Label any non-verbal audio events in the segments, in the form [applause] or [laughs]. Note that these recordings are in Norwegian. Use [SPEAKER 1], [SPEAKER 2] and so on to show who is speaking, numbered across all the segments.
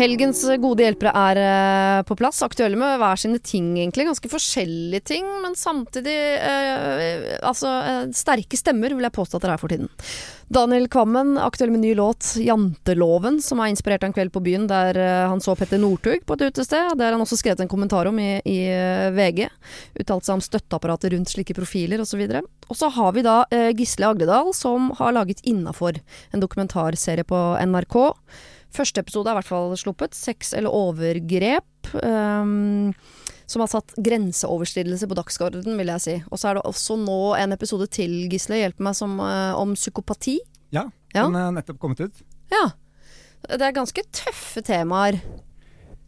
[SPEAKER 1] Helgens gode hjelpere er eh, på plass, aktuelle med hver sine ting, egentlig. Ganske forskjellige ting, men samtidig eh, altså eh, sterke stemmer, vil jeg påstå at dere er for tiden. Daniel Kvammen, aktuell med ny låt 'Janteloven', som er inspirert av en kveld på byen der eh, han så Petter Northug på et utested. Det har han også skrevet en kommentar om i, i VG. Uttalt seg om støtteapparatet rundt slike profiler osv. Og så har vi da Gisle Agledal, som har laget 'Innafor', en dokumentarserie på NRK. Første episode er i hvert fall sluppet. Sex eller overgrep. Um, som har satt grenseoverskridelse på dagsordenen, vil jeg si. Og så er det også nå en episode til, Gisle, hjelp meg, som, uh, om psykopati.
[SPEAKER 2] Ja,
[SPEAKER 1] Ja.
[SPEAKER 2] den er nettopp kommet ut.
[SPEAKER 1] Ja. Det er ganske tøffe temaer.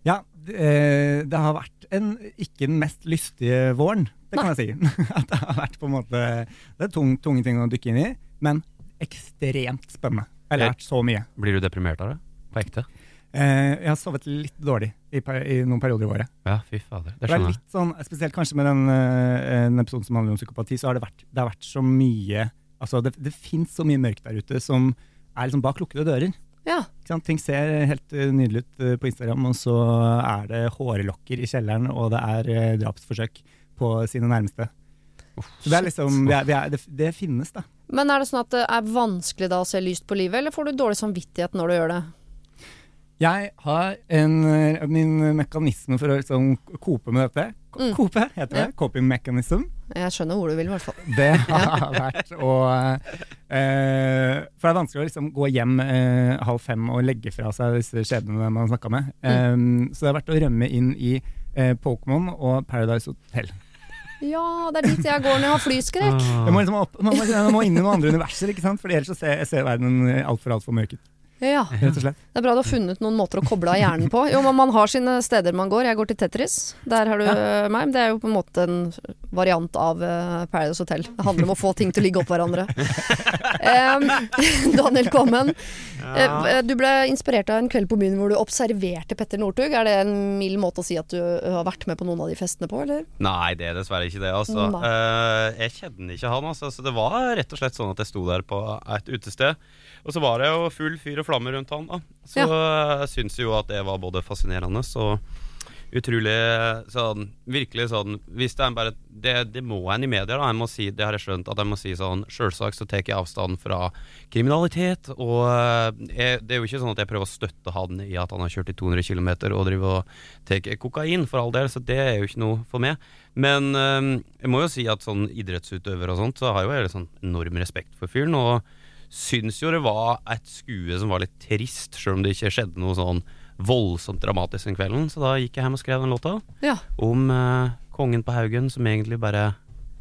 [SPEAKER 2] Ja, det, eh, det har vært en, ikke den mest lystige våren, det kan jeg si. [laughs] At det har vært på en måte Det er tung, tunge ting å dykke inn i, men ekstremt spennende. Jeg har lært så mye.
[SPEAKER 3] Blir du deprimert av det? På ekte?
[SPEAKER 2] Eh, jeg har sovet litt dårlig i, per- i noen perioder i året.
[SPEAKER 3] Ja, fy fader. Det
[SPEAKER 2] Det er litt sånn, Spesielt kanskje med den, eh, den episoden som handler om psykopati, så har det vært, det har vært så mye Altså, det, det fins så mye mørkt der ute som er liksom bak lukkede dører.
[SPEAKER 1] Ja.
[SPEAKER 2] Ikke sant? Ting ser helt eh, nydelig ut eh, på Instagram, og så er det hårlokker i kjelleren, og det er eh, drapsforsøk på sine nærmeste. Så det er liksom, vi er, vi er, det, det finnes, da.
[SPEAKER 1] Men er det sånn at det er vanskelig da å se lyst på livet, eller får du dårlig samvittighet når du gjør det?
[SPEAKER 2] Jeg har en, eh, min mekanisme for å liksom kope med dette.
[SPEAKER 1] Mm.
[SPEAKER 2] Kope heter det.
[SPEAKER 1] Ja.
[SPEAKER 2] Coping mechanism.
[SPEAKER 1] Jeg skjønner hvor du vil, i hvert fall. [laughs]
[SPEAKER 2] Det har vært å eh, For det er vanskelig å liksom gå hjem eh, halv fem og legge fra seg disse skjebnene man snakka med. Eh, Så det har vært å rømme inn i eh, Pokémon og Paradise Hotel.
[SPEAKER 1] Ja, det er dit jeg går når jeg har flyskrekk.
[SPEAKER 2] Jeg må liksom opp, man, må, man må inn i noen andre universer, ikke sant? for ellers så ser, ser verden altfor altfor mørk ut.
[SPEAKER 1] Ja. [laughs]
[SPEAKER 2] Rett og slett.
[SPEAKER 1] Det er bra du har funnet noen måter å koble av hjernen på. Jo, men man har sine steder man går. Jeg går til Tetris. Der har du ja. meg. Det er jo på en måte en variant av uh, Paradise Hotel. Det handler om å få ting til å ligge opp hverandre. [laughs] um, [laughs] Daniel Kvammen, eh, du ble inspirert av en kveld på byen hvor du observerte Petter Northug. Er det en mild måte å si at du har vært med på noen av de festene på, eller?
[SPEAKER 3] Nei, det er dessverre ikke det. Altså. Eh, jeg kjenner ikke han. Altså. Så det var rett og slett sånn at jeg sto der på et utested. Og så var det jo full fyr og flamme rundt han. Da. Så jeg syns jo at det var både fascinerende og utrolig sånn Virkelig sånn Hvis det er bare Det, det må en i media, da. Jeg må si, det har jeg skjønt. At jeg må si sånn Sjølsagt så tar jeg avstand fra kriminalitet. Og eh, jeg, det er jo ikke sånn at jeg prøver å støtte han i at han har kjørt i 200 km og driver og tar kokain, for all del. Så det er jo ikke noe for meg. Men eh, jeg må jo si at sånn idrettsutøver og sånt, så har jo jeg sånn enorm respekt for fyren. Og syns jo det var et skue som var litt trist, sjøl om det ikke skjedde noe sånn voldsomt dramatisk den kvelden. Så da gikk jeg hjem og skrev den låta
[SPEAKER 1] Ja.
[SPEAKER 3] om eh, kongen på Haugen som egentlig bare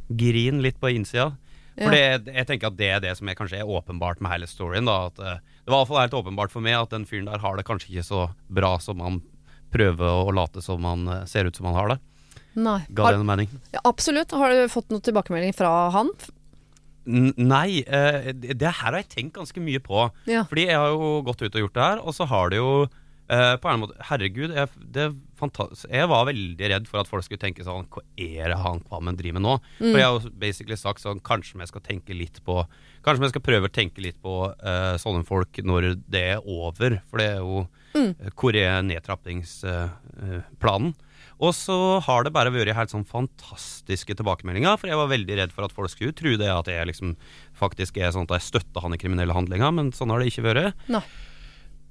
[SPEAKER 3] griner litt på innsida. For det, jeg tenker at det er det som er kanskje er åpenbart med hele storyen. da At eh, Det var i hvert fall helt åpenbart for meg at den fyren der har det kanskje ikke så bra som han prøver å late som han eh, ser ut som han har det.
[SPEAKER 1] Nei.
[SPEAKER 3] Ga
[SPEAKER 1] Har,
[SPEAKER 3] det noen mening?
[SPEAKER 1] ja, absolutt. Har du fått noen tilbakemelding fra han?
[SPEAKER 3] N nei, eh, det det her har jeg tenkt ganske mye på.
[SPEAKER 1] Ja.
[SPEAKER 3] Fordi jeg har jo gått ut og gjort det her, og så har det jo eh, på en måte Herregud, jeg, det jeg var veldig redd for at folk skulle tenke sånn Hva er det han Kvammen driver med nå? For jeg har jo basically sagt sånn Kanskje vi skal tenke litt på Kanskje vi skal prøve å tenke litt på uh, sånne folk når det er over. For det er jo eh, Hvor er nedtrappingsplanen? Og så har det bare vært helt sånn fantastiske tilbakemeldinger. For jeg var veldig redd for at folk skulle tro det at jeg liksom faktisk er sånn at jeg støtter han i kriminelle handlinger, men sånn har det ikke vært.
[SPEAKER 1] Nei.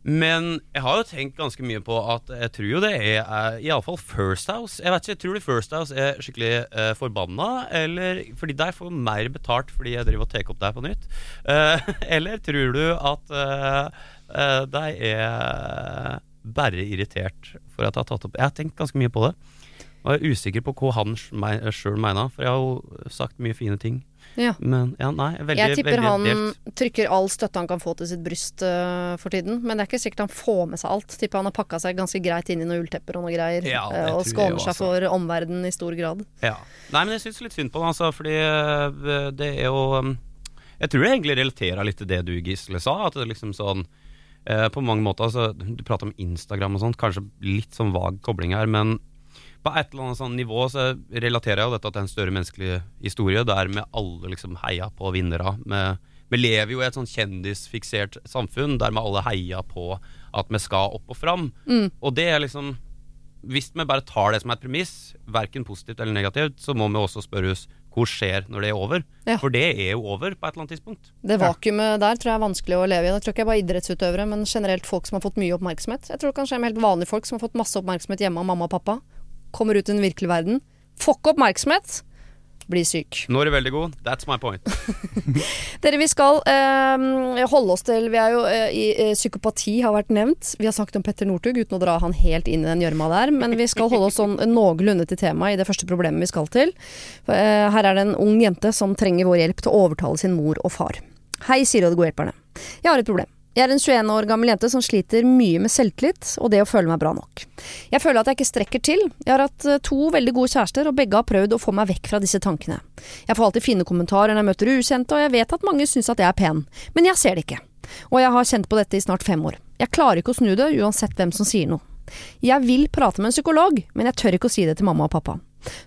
[SPEAKER 3] Men jeg har jo tenkt ganske mye på at jeg tror jo det er er iallfall First House. Jeg vet ikke, jeg tror du First House er skikkelig uh, forbanna, eller fordi der får mer betalt fordi jeg driver og tar opp deg på nytt? Uh, [laughs] eller tror du at uh, uh de er bare irritert for at jeg har tatt opp Jeg har tenkt ganske mye på det. Og jeg er usikker på hva han sjøl mener, for jeg har jo sagt mye fine ting.
[SPEAKER 1] Ja.
[SPEAKER 3] Men ja, nei, veldig,
[SPEAKER 1] Jeg tipper han
[SPEAKER 3] delt.
[SPEAKER 1] trykker all støtte han kan få til sitt bryst uh, for tiden. Men det er ikke sikkert han får med seg alt. Tipper han har pakka seg ganske greit inn i noen ulltepper og noe greier.
[SPEAKER 3] Ja,
[SPEAKER 1] øh, og skåner seg
[SPEAKER 3] altså.
[SPEAKER 1] for omverdenen i stor grad.
[SPEAKER 3] Ja. Nei, men jeg syns litt synd på han, altså, fordi uh, det er jo um, Jeg tror jeg egentlig relaterer litt til det du, Gisle, sa. At det er liksom sånn På mange måter, altså Du prater om Instagram og sånt, kanskje litt sånn vag kobling her, men på et eller annet sånn nivå så relaterer jeg jo dette til en større menneskelig historie, der med alle liksom heia på vinnere Vi lever jo i et sånn kjendisfiksert samfunn der med alle heier på at vi skal opp og fram.
[SPEAKER 1] Mm.
[SPEAKER 3] Og det er liksom Hvis vi bare tar det som et premiss, verken positivt eller negativt, så må vi også spørre oss hvor skjer når det er over?
[SPEAKER 1] Ja.
[SPEAKER 3] For det er jo over på et eller annet tidspunkt.
[SPEAKER 1] Det vakuumet der tror jeg er vanskelig å leve i. Det tror ikke jeg bare idrettsutøvere, men generelt folk som har fått mye oppmerksomhet. Jeg tror det kan skje med helt vanlige folk som har fått masse oppmerksomhet hjemme av mamma og pappa. Kommer ut i den virkelige verden. Får ikke oppmerksomhet. Blir syk.
[SPEAKER 3] Nå er du veldig god. That's my point. [laughs]
[SPEAKER 1] Dere, vi skal eh, holde oss til Vi er jo eh, i eh, Psykopati har vært nevnt. Vi har snakket om Petter Northug uten å dra han helt inn i den gjørma der. Men vi skal holde oss sånn [laughs] noenlunde til temaet i det første problemet vi skal til. Eh, her er det en ung jente som trenger vår hjelp til å overtale sin mor og far. Hei, sier og de gode hjelperne. Jeg har et problem. Jeg er en 21 år gammel jente som sliter mye med selvtillit og det å føle meg bra nok. Jeg føler at jeg ikke strekker til. Jeg har hatt eh, to veldig gode kjærester, og begge har prøvd å få meg vekk fra disse tankene. Jeg får alltid fine kommentarer når jeg møter ukjente, og jeg vet at mange syns at jeg er pen, men jeg ser det ikke. Og jeg har kjent på dette i snart fem år. Jeg klarer ikke å snu det, uansett hvem som sier noe. Jeg vil prate med en psykolog, men jeg tør ikke å si det til mamma og pappa.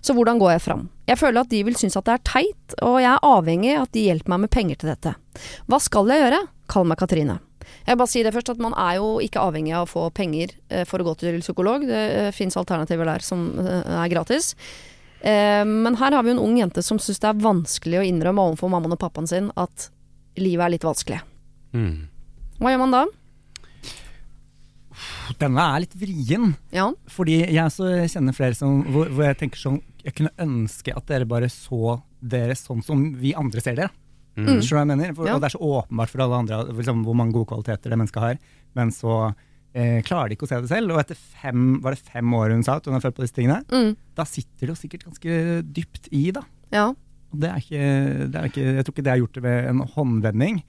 [SPEAKER 1] Så hvordan går jeg fram? Jeg føler at de vil synes at det er teit, og jeg er avhengig av at de hjelper meg med penger til dette. Hva skal jeg gjøre? Kall meg Katrine. Jeg bare si det først at Man er jo ikke avhengig av å få penger eh, for å gå til psykolog. Det eh, fins alternativer der som eh, er gratis. Eh, men her har vi jo en ung jente som syns det er vanskelig å innrømme overfor mammaen og pappaen sin at livet er litt vanskelig.
[SPEAKER 3] Mm.
[SPEAKER 1] Hva gjør man da?
[SPEAKER 2] Denne er litt vrien.
[SPEAKER 1] Ja.
[SPEAKER 2] Fordi jeg så kjenner flere som, hvor, hvor jeg tenker sånn Jeg kunne ønske at dere bare så dere sånn som vi andre ser dere.
[SPEAKER 3] Mm.
[SPEAKER 2] Jeg mener? For,
[SPEAKER 1] Ja.
[SPEAKER 2] Og det er så åpenbart for alle andre liksom, hvor mange gode kvaliteter det mennesket har, men så eh, klarer de ikke å se det selv. Og etter fem, var det fem år hun sa at hun har følt på disse tingene,
[SPEAKER 1] Mm.
[SPEAKER 2] da sitter det jo sikkert ganske dypt i, da.
[SPEAKER 1] ja.
[SPEAKER 2] Og det er ikke, det er ikke, jeg tror ikke det er gjort ved en håndvending,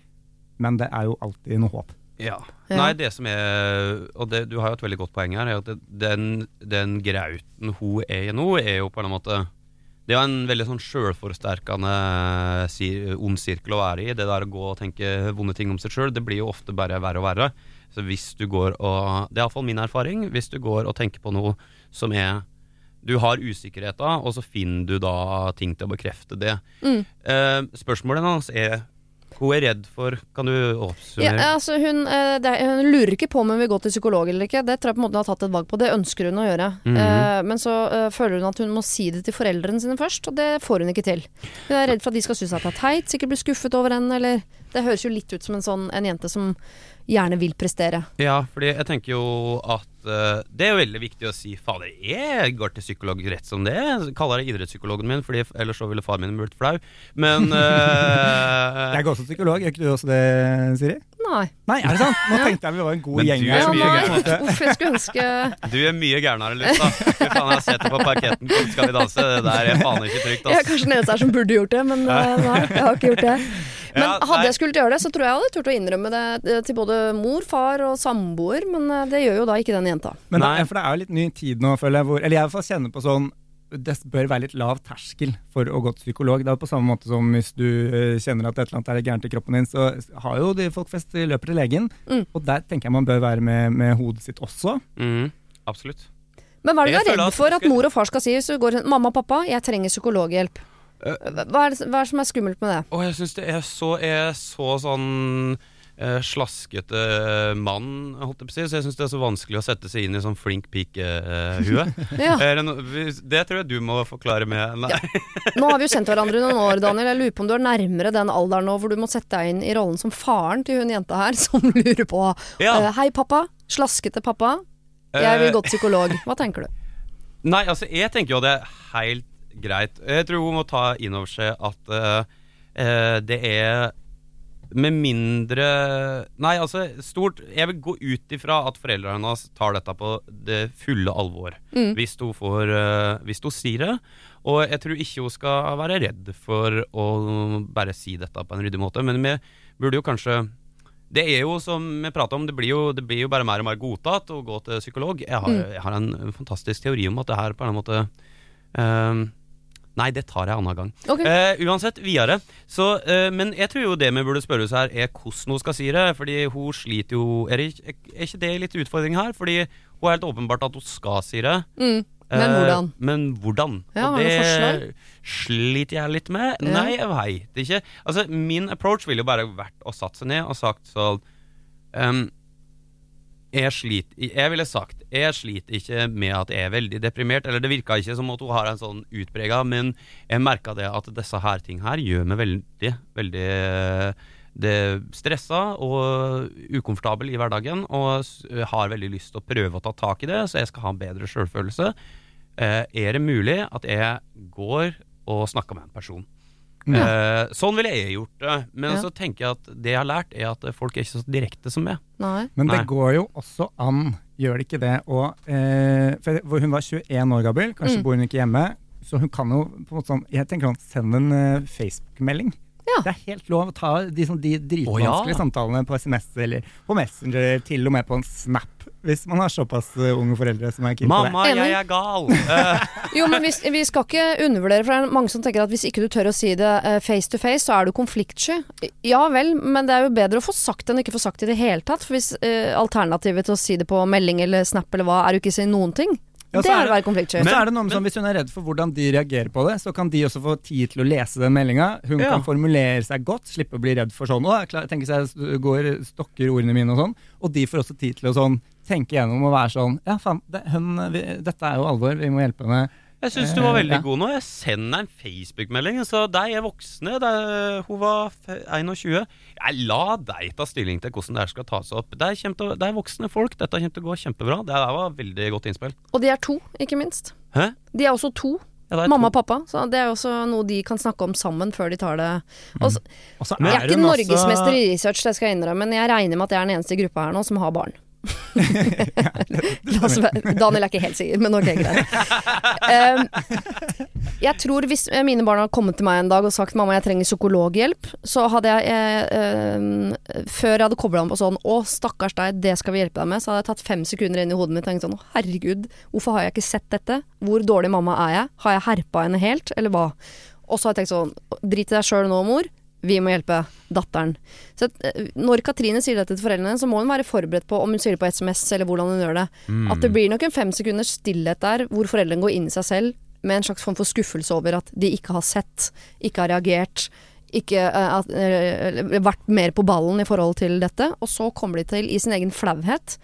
[SPEAKER 2] men det er jo alltid noe håp.
[SPEAKER 3] Ja.
[SPEAKER 1] Ja.
[SPEAKER 3] Nei, det som er Og det, du har jo et veldig godt poeng her, er at det, den, den grauten hun er i nå, er jo på en måte Det er en veldig sånn sjølforsterkende ond sirkel å være i. Det der å gå og tenke vonde ting om seg sjøl, det blir jo ofte bare verre og verre. Så hvis du går og Det er iallfall min erfaring. Hvis du går og tenker på noe som er Du har usikkerheter, og så finner du da ting til å bekrefte det.
[SPEAKER 1] Mm.
[SPEAKER 3] Eh, spørsmålet hans er Hun er redd for Kan du
[SPEAKER 1] Ja,
[SPEAKER 3] oppsummere?
[SPEAKER 1] altså hun, eh, det hun lurer ikke på om hun vil gå til psykolog eller ikke. Det tror jeg på en måte hun har tatt et valg på. Det ønsker hun å gjøre.
[SPEAKER 3] Mm
[SPEAKER 1] -hmm. men så eh, føler hun at hun må si det til foreldrene sine først, og det får hun ikke til. Hun er redd for at de skal synes at det er teit, sikkert bli skuffet over henne, eller Det høres jo litt ut som en sånn en jente som gjerne vil prestere.
[SPEAKER 3] Ja, fordi jeg tenker jo at uh, det er jo veldig viktig å si Fader, jeg går til psykolog rett som det er. Jeg Kaller det idrettspsykologen min, Fordi ellers så ville far min blitt flau. Men uh, [laughs]
[SPEAKER 2] Jeg går også psykolog, gjør ikke du også det, Siri?
[SPEAKER 1] Nei.
[SPEAKER 2] Nei, er det sant? Nå tenkte jeg vi var en god
[SPEAKER 3] Men
[SPEAKER 2] gjeng
[SPEAKER 3] du er
[SPEAKER 1] Ja,
[SPEAKER 3] mye
[SPEAKER 2] på en
[SPEAKER 1] Uff, jeg skulle ønske
[SPEAKER 3] du er mye gærnere, Lufta. Fy faen, jeg har sett det på parketten. Kom, Skal vi danse? Det der er faen ikke trygt,
[SPEAKER 1] Jeg er kanskje den eneste her som burde gjort det, men uh, nei, jeg har ikke gjort det. Men hadde
[SPEAKER 3] nei.
[SPEAKER 1] jeg skulle gjøre det, så tror jeg jeg hadde turt å innrømme det eh, til både mor, far og samboer, men eh, det gjør jo da ikke den jenta.
[SPEAKER 2] Men
[SPEAKER 3] Nei.
[SPEAKER 2] for det er jo litt ny tid nå, føler jeg. Hvor, eller jeg i hvert fall kjenner på sånn det bør være litt lav terskel for å gå til psykolog. Det er på samme måte som hvis du eh, kjenner at et eller annet er gærent i kroppen din, så har jo de folk flest løper til legen.
[SPEAKER 1] Mm.
[SPEAKER 2] Og der tenker jeg man bør være med, med hodet sitt også.
[SPEAKER 3] Mm, absolutt.
[SPEAKER 1] Men hva er det du er redd for at mor og far skal si hvis du går til mamma og pappa, jeg trenger psykologhjelp?
[SPEAKER 3] Eh.
[SPEAKER 1] Hva er, det, hva er det som er skummelt med det?
[SPEAKER 3] Og jeg syns det er så, er så sånn eh, slaskete mann, holdt jeg på å si. Så jeg syns det er så vanskelig å sette seg inn i sånn flink pike-hue. [laughs]
[SPEAKER 1] Ja.
[SPEAKER 3] det tror jeg du må forklare med Nei.
[SPEAKER 1] Nå har vi jo kjent hverandre i noen år, Daniel. Jeg lurer på om du er nærmere den alderen nå hvor du må sette deg inn i rollen som faren til hun jenta her, [laughs] som lurer på
[SPEAKER 3] Ja.
[SPEAKER 1] uh, Hei, pappa. Slaskete pappa. Jeg vil
[SPEAKER 3] Eh,
[SPEAKER 1] gå til psykolog. Hva tenker du?
[SPEAKER 3] Nei, altså, jeg tenker jo det er helt greit. Jeg tror hun må ta inn over seg at eh, det er med mindre Nei, altså, stort Jeg vil gå ut ifra at foreldrene hennes tar dette på det fulle alvor.
[SPEAKER 1] Mm.
[SPEAKER 3] Hvis, hun får, uh, hvis hun sier det. Og jeg tror ikke hun skal være redd for å bare si dette på en ryddig måte. Men vi burde jo kanskje det er jo som vi prater om, det blir, jo, det blir jo bare mer og mer godtatt å gå til psykolog. Jeg har,
[SPEAKER 1] Mm.
[SPEAKER 3] jeg har en fantastisk teori om at det her på en måte ehm, Nei, det tar jeg annen gang.
[SPEAKER 1] Ok.
[SPEAKER 3] Eh, uansett, videre. Så, eh, men jeg tror jo det vi burde spørre oss her, er hvordan hun skal si det. Fordi hun sliter jo Er, det er ikke det litt utfordring her? Fordi hun er helt åpenbart at hun skal si det.
[SPEAKER 1] Mm. Men
[SPEAKER 3] Eh,
[SPEAKER 1] hvordan?
[SPEAKER 3] men hvordan?
[SPEAKER 1] Ja,
[SPEAKER 3] og det sliter jeg litt med.
[SPEAKER 1] Ja.
[SPEAKER 3] Nei, jeg veit ikke. Altså, min approach ville jo bare vært å satt seg ned og sagt sånn ehm, jeg sliter Jeg ville sagt Jeg sliter ikke med at jeg er veldig deprimert. Eller det virka ikke som at hun har en sånn utprega, men jeg merka det at disse her ting her gjør meg veldig, veldig det stressa og ukomfortabel i hverdagen, og har veldig lyst til å prøve å ta tak i det, så jeg skal ha en bedre sjølfølelse. Eh, er det mulig at jeg går og snakker med en person? Eh, sånn ville jeg gjort det, men
[SPEAKER 1] Ja.
[SPEAKER 3] så tenker jeg at det jeg har lært, er at folk er ikke så direkte som meg.
[SPEAKER 1] Nei.
[SPEAKER 2] Men det
[SPEAKER 3] Nei.
[SPEAKER 2] går jo også an, gjør det ikke det? Og, eh, for hun var 21 år gammel, kanskje
[SPEAKER 1] Mm.
[SPEAKER 2] bor hun ikke hjemme. Så hun kan jo på en måte sånn Jeg tenker sånn, send en uh, Facebook-melding.
[SPEAKER 1] Ja.
[SPEAKER 2] Det er helt lov å ta de, sånn, de dritvanskelige
[SPEAKER 3] oh, ja.
[SPEAKER 2] samtalene på SMS eller på Messenger, til og med på en Snap, hvis man har såpass eh, unge foreldre som er keen på det.
[SPEAKER 3] Mamma, jeg er gal! [laughs]
[SPEAKER 1] Jo, men vi, vi skal ikke undervurdere, for det er mange som tenker at hvis ikke du tør å si det eh, face to face, så er du konfliktsky. Ja vel, men det er jo bedre å få sagt det enn ikke få sagt det i det hele tatt. For hvis eh, alternativet til å si det på melding eller snap eller hva, er å ikke si noen ting,
[SPEAKER 2] Ja,
[SPEAKER 1] det
[SPEAKER 2] er
[SPEAKER 1] å være konfliktsky.
[SPEAKER 2] Men så er det noe med sånn, Hvis hun er redd for hvordan de reagerer på det, så kan de også få tid til å lese den meldinga. Hun
[SPEAKER 3] Ja.
[SPEAKER 2] kan formulere seg godt, slippe å bli redd for sånn. Og jeg seg, går, stokker ordene mine og sånn. Og de får også tid til å sånn, tenke gjennom og være sånn Ja, faen, det, hun, vi, dette er jo alvor, vi må hjelpe henne.
[SPEAKER 3] Jeg syns du var
[SPEAKER 2] Eh,
[SPEAKER 3] veldig
[SPEAKER 2] ja.
[SPEAKER 3] god nå. Jeg sender en Facebook-melding. Så deg er voksne. Der, hun var 21. Jeg la deg ta stilling til hvordan det her skal tas opp. Det er, kjempe, det er voksne folk. Dette kommer til å gå kjempebra. Det der var veldig godt innspill.
[SPEAKER 1] Og de er to, ikke minst.
[SPEAKER 3] Hæ?
[SPEAKER 1] De er også to.
[SPEAKER 3] Ja,
[SPEAKER 1] Mamma og pappa. Så det er også noe de kan snakke om sammen før de tar det.
[SPEAKER 2] Også, mm.
[SPEAKER 1] Jeg er ikke norgesmester i research, det skal jeg innrømme, men jeg regner med at jeg er den eneste i gruppa her nå som har barn. [laughs] Være- Daniel er ikke helt sikker, men ok, greit. Um, jeg tror hvis mine barn hadde kommet til meg en dag og sagt 'mamma, jeg trenger psykologhjelp', så hadde jeg um, Før jeg hadde kobla dem på sånn 'å, stakkars deg, det skal vi hjelpe deg med', så hadde jeg tatt fem sekunder inn i hodet mitt og tenkt sånn herregud, hvorfor har jeg ikke sett dette? Hvor dårlig mamma er jeg? Har jeg herpa henne helt, eller hva?' Og så har jeg tenkt sånn 'drit i deg sjøl nå, mor'. Vi må hjelpe datteren. Så eh, når Katrine sier dette til foreldrene, så må hun være forberedt på om hun sier det på SMS eller hvordan hun gjør det. At det blir nok en fem sekunders stillhet der hvor foreldrene går inn i seg selv med en slags form for skuffelse over at de ikke har sett, ikke har reagert, ikke eh, at, eh, vært mer på ballen i forhold til dette. Og så kommer de til, i sin egen flauhet,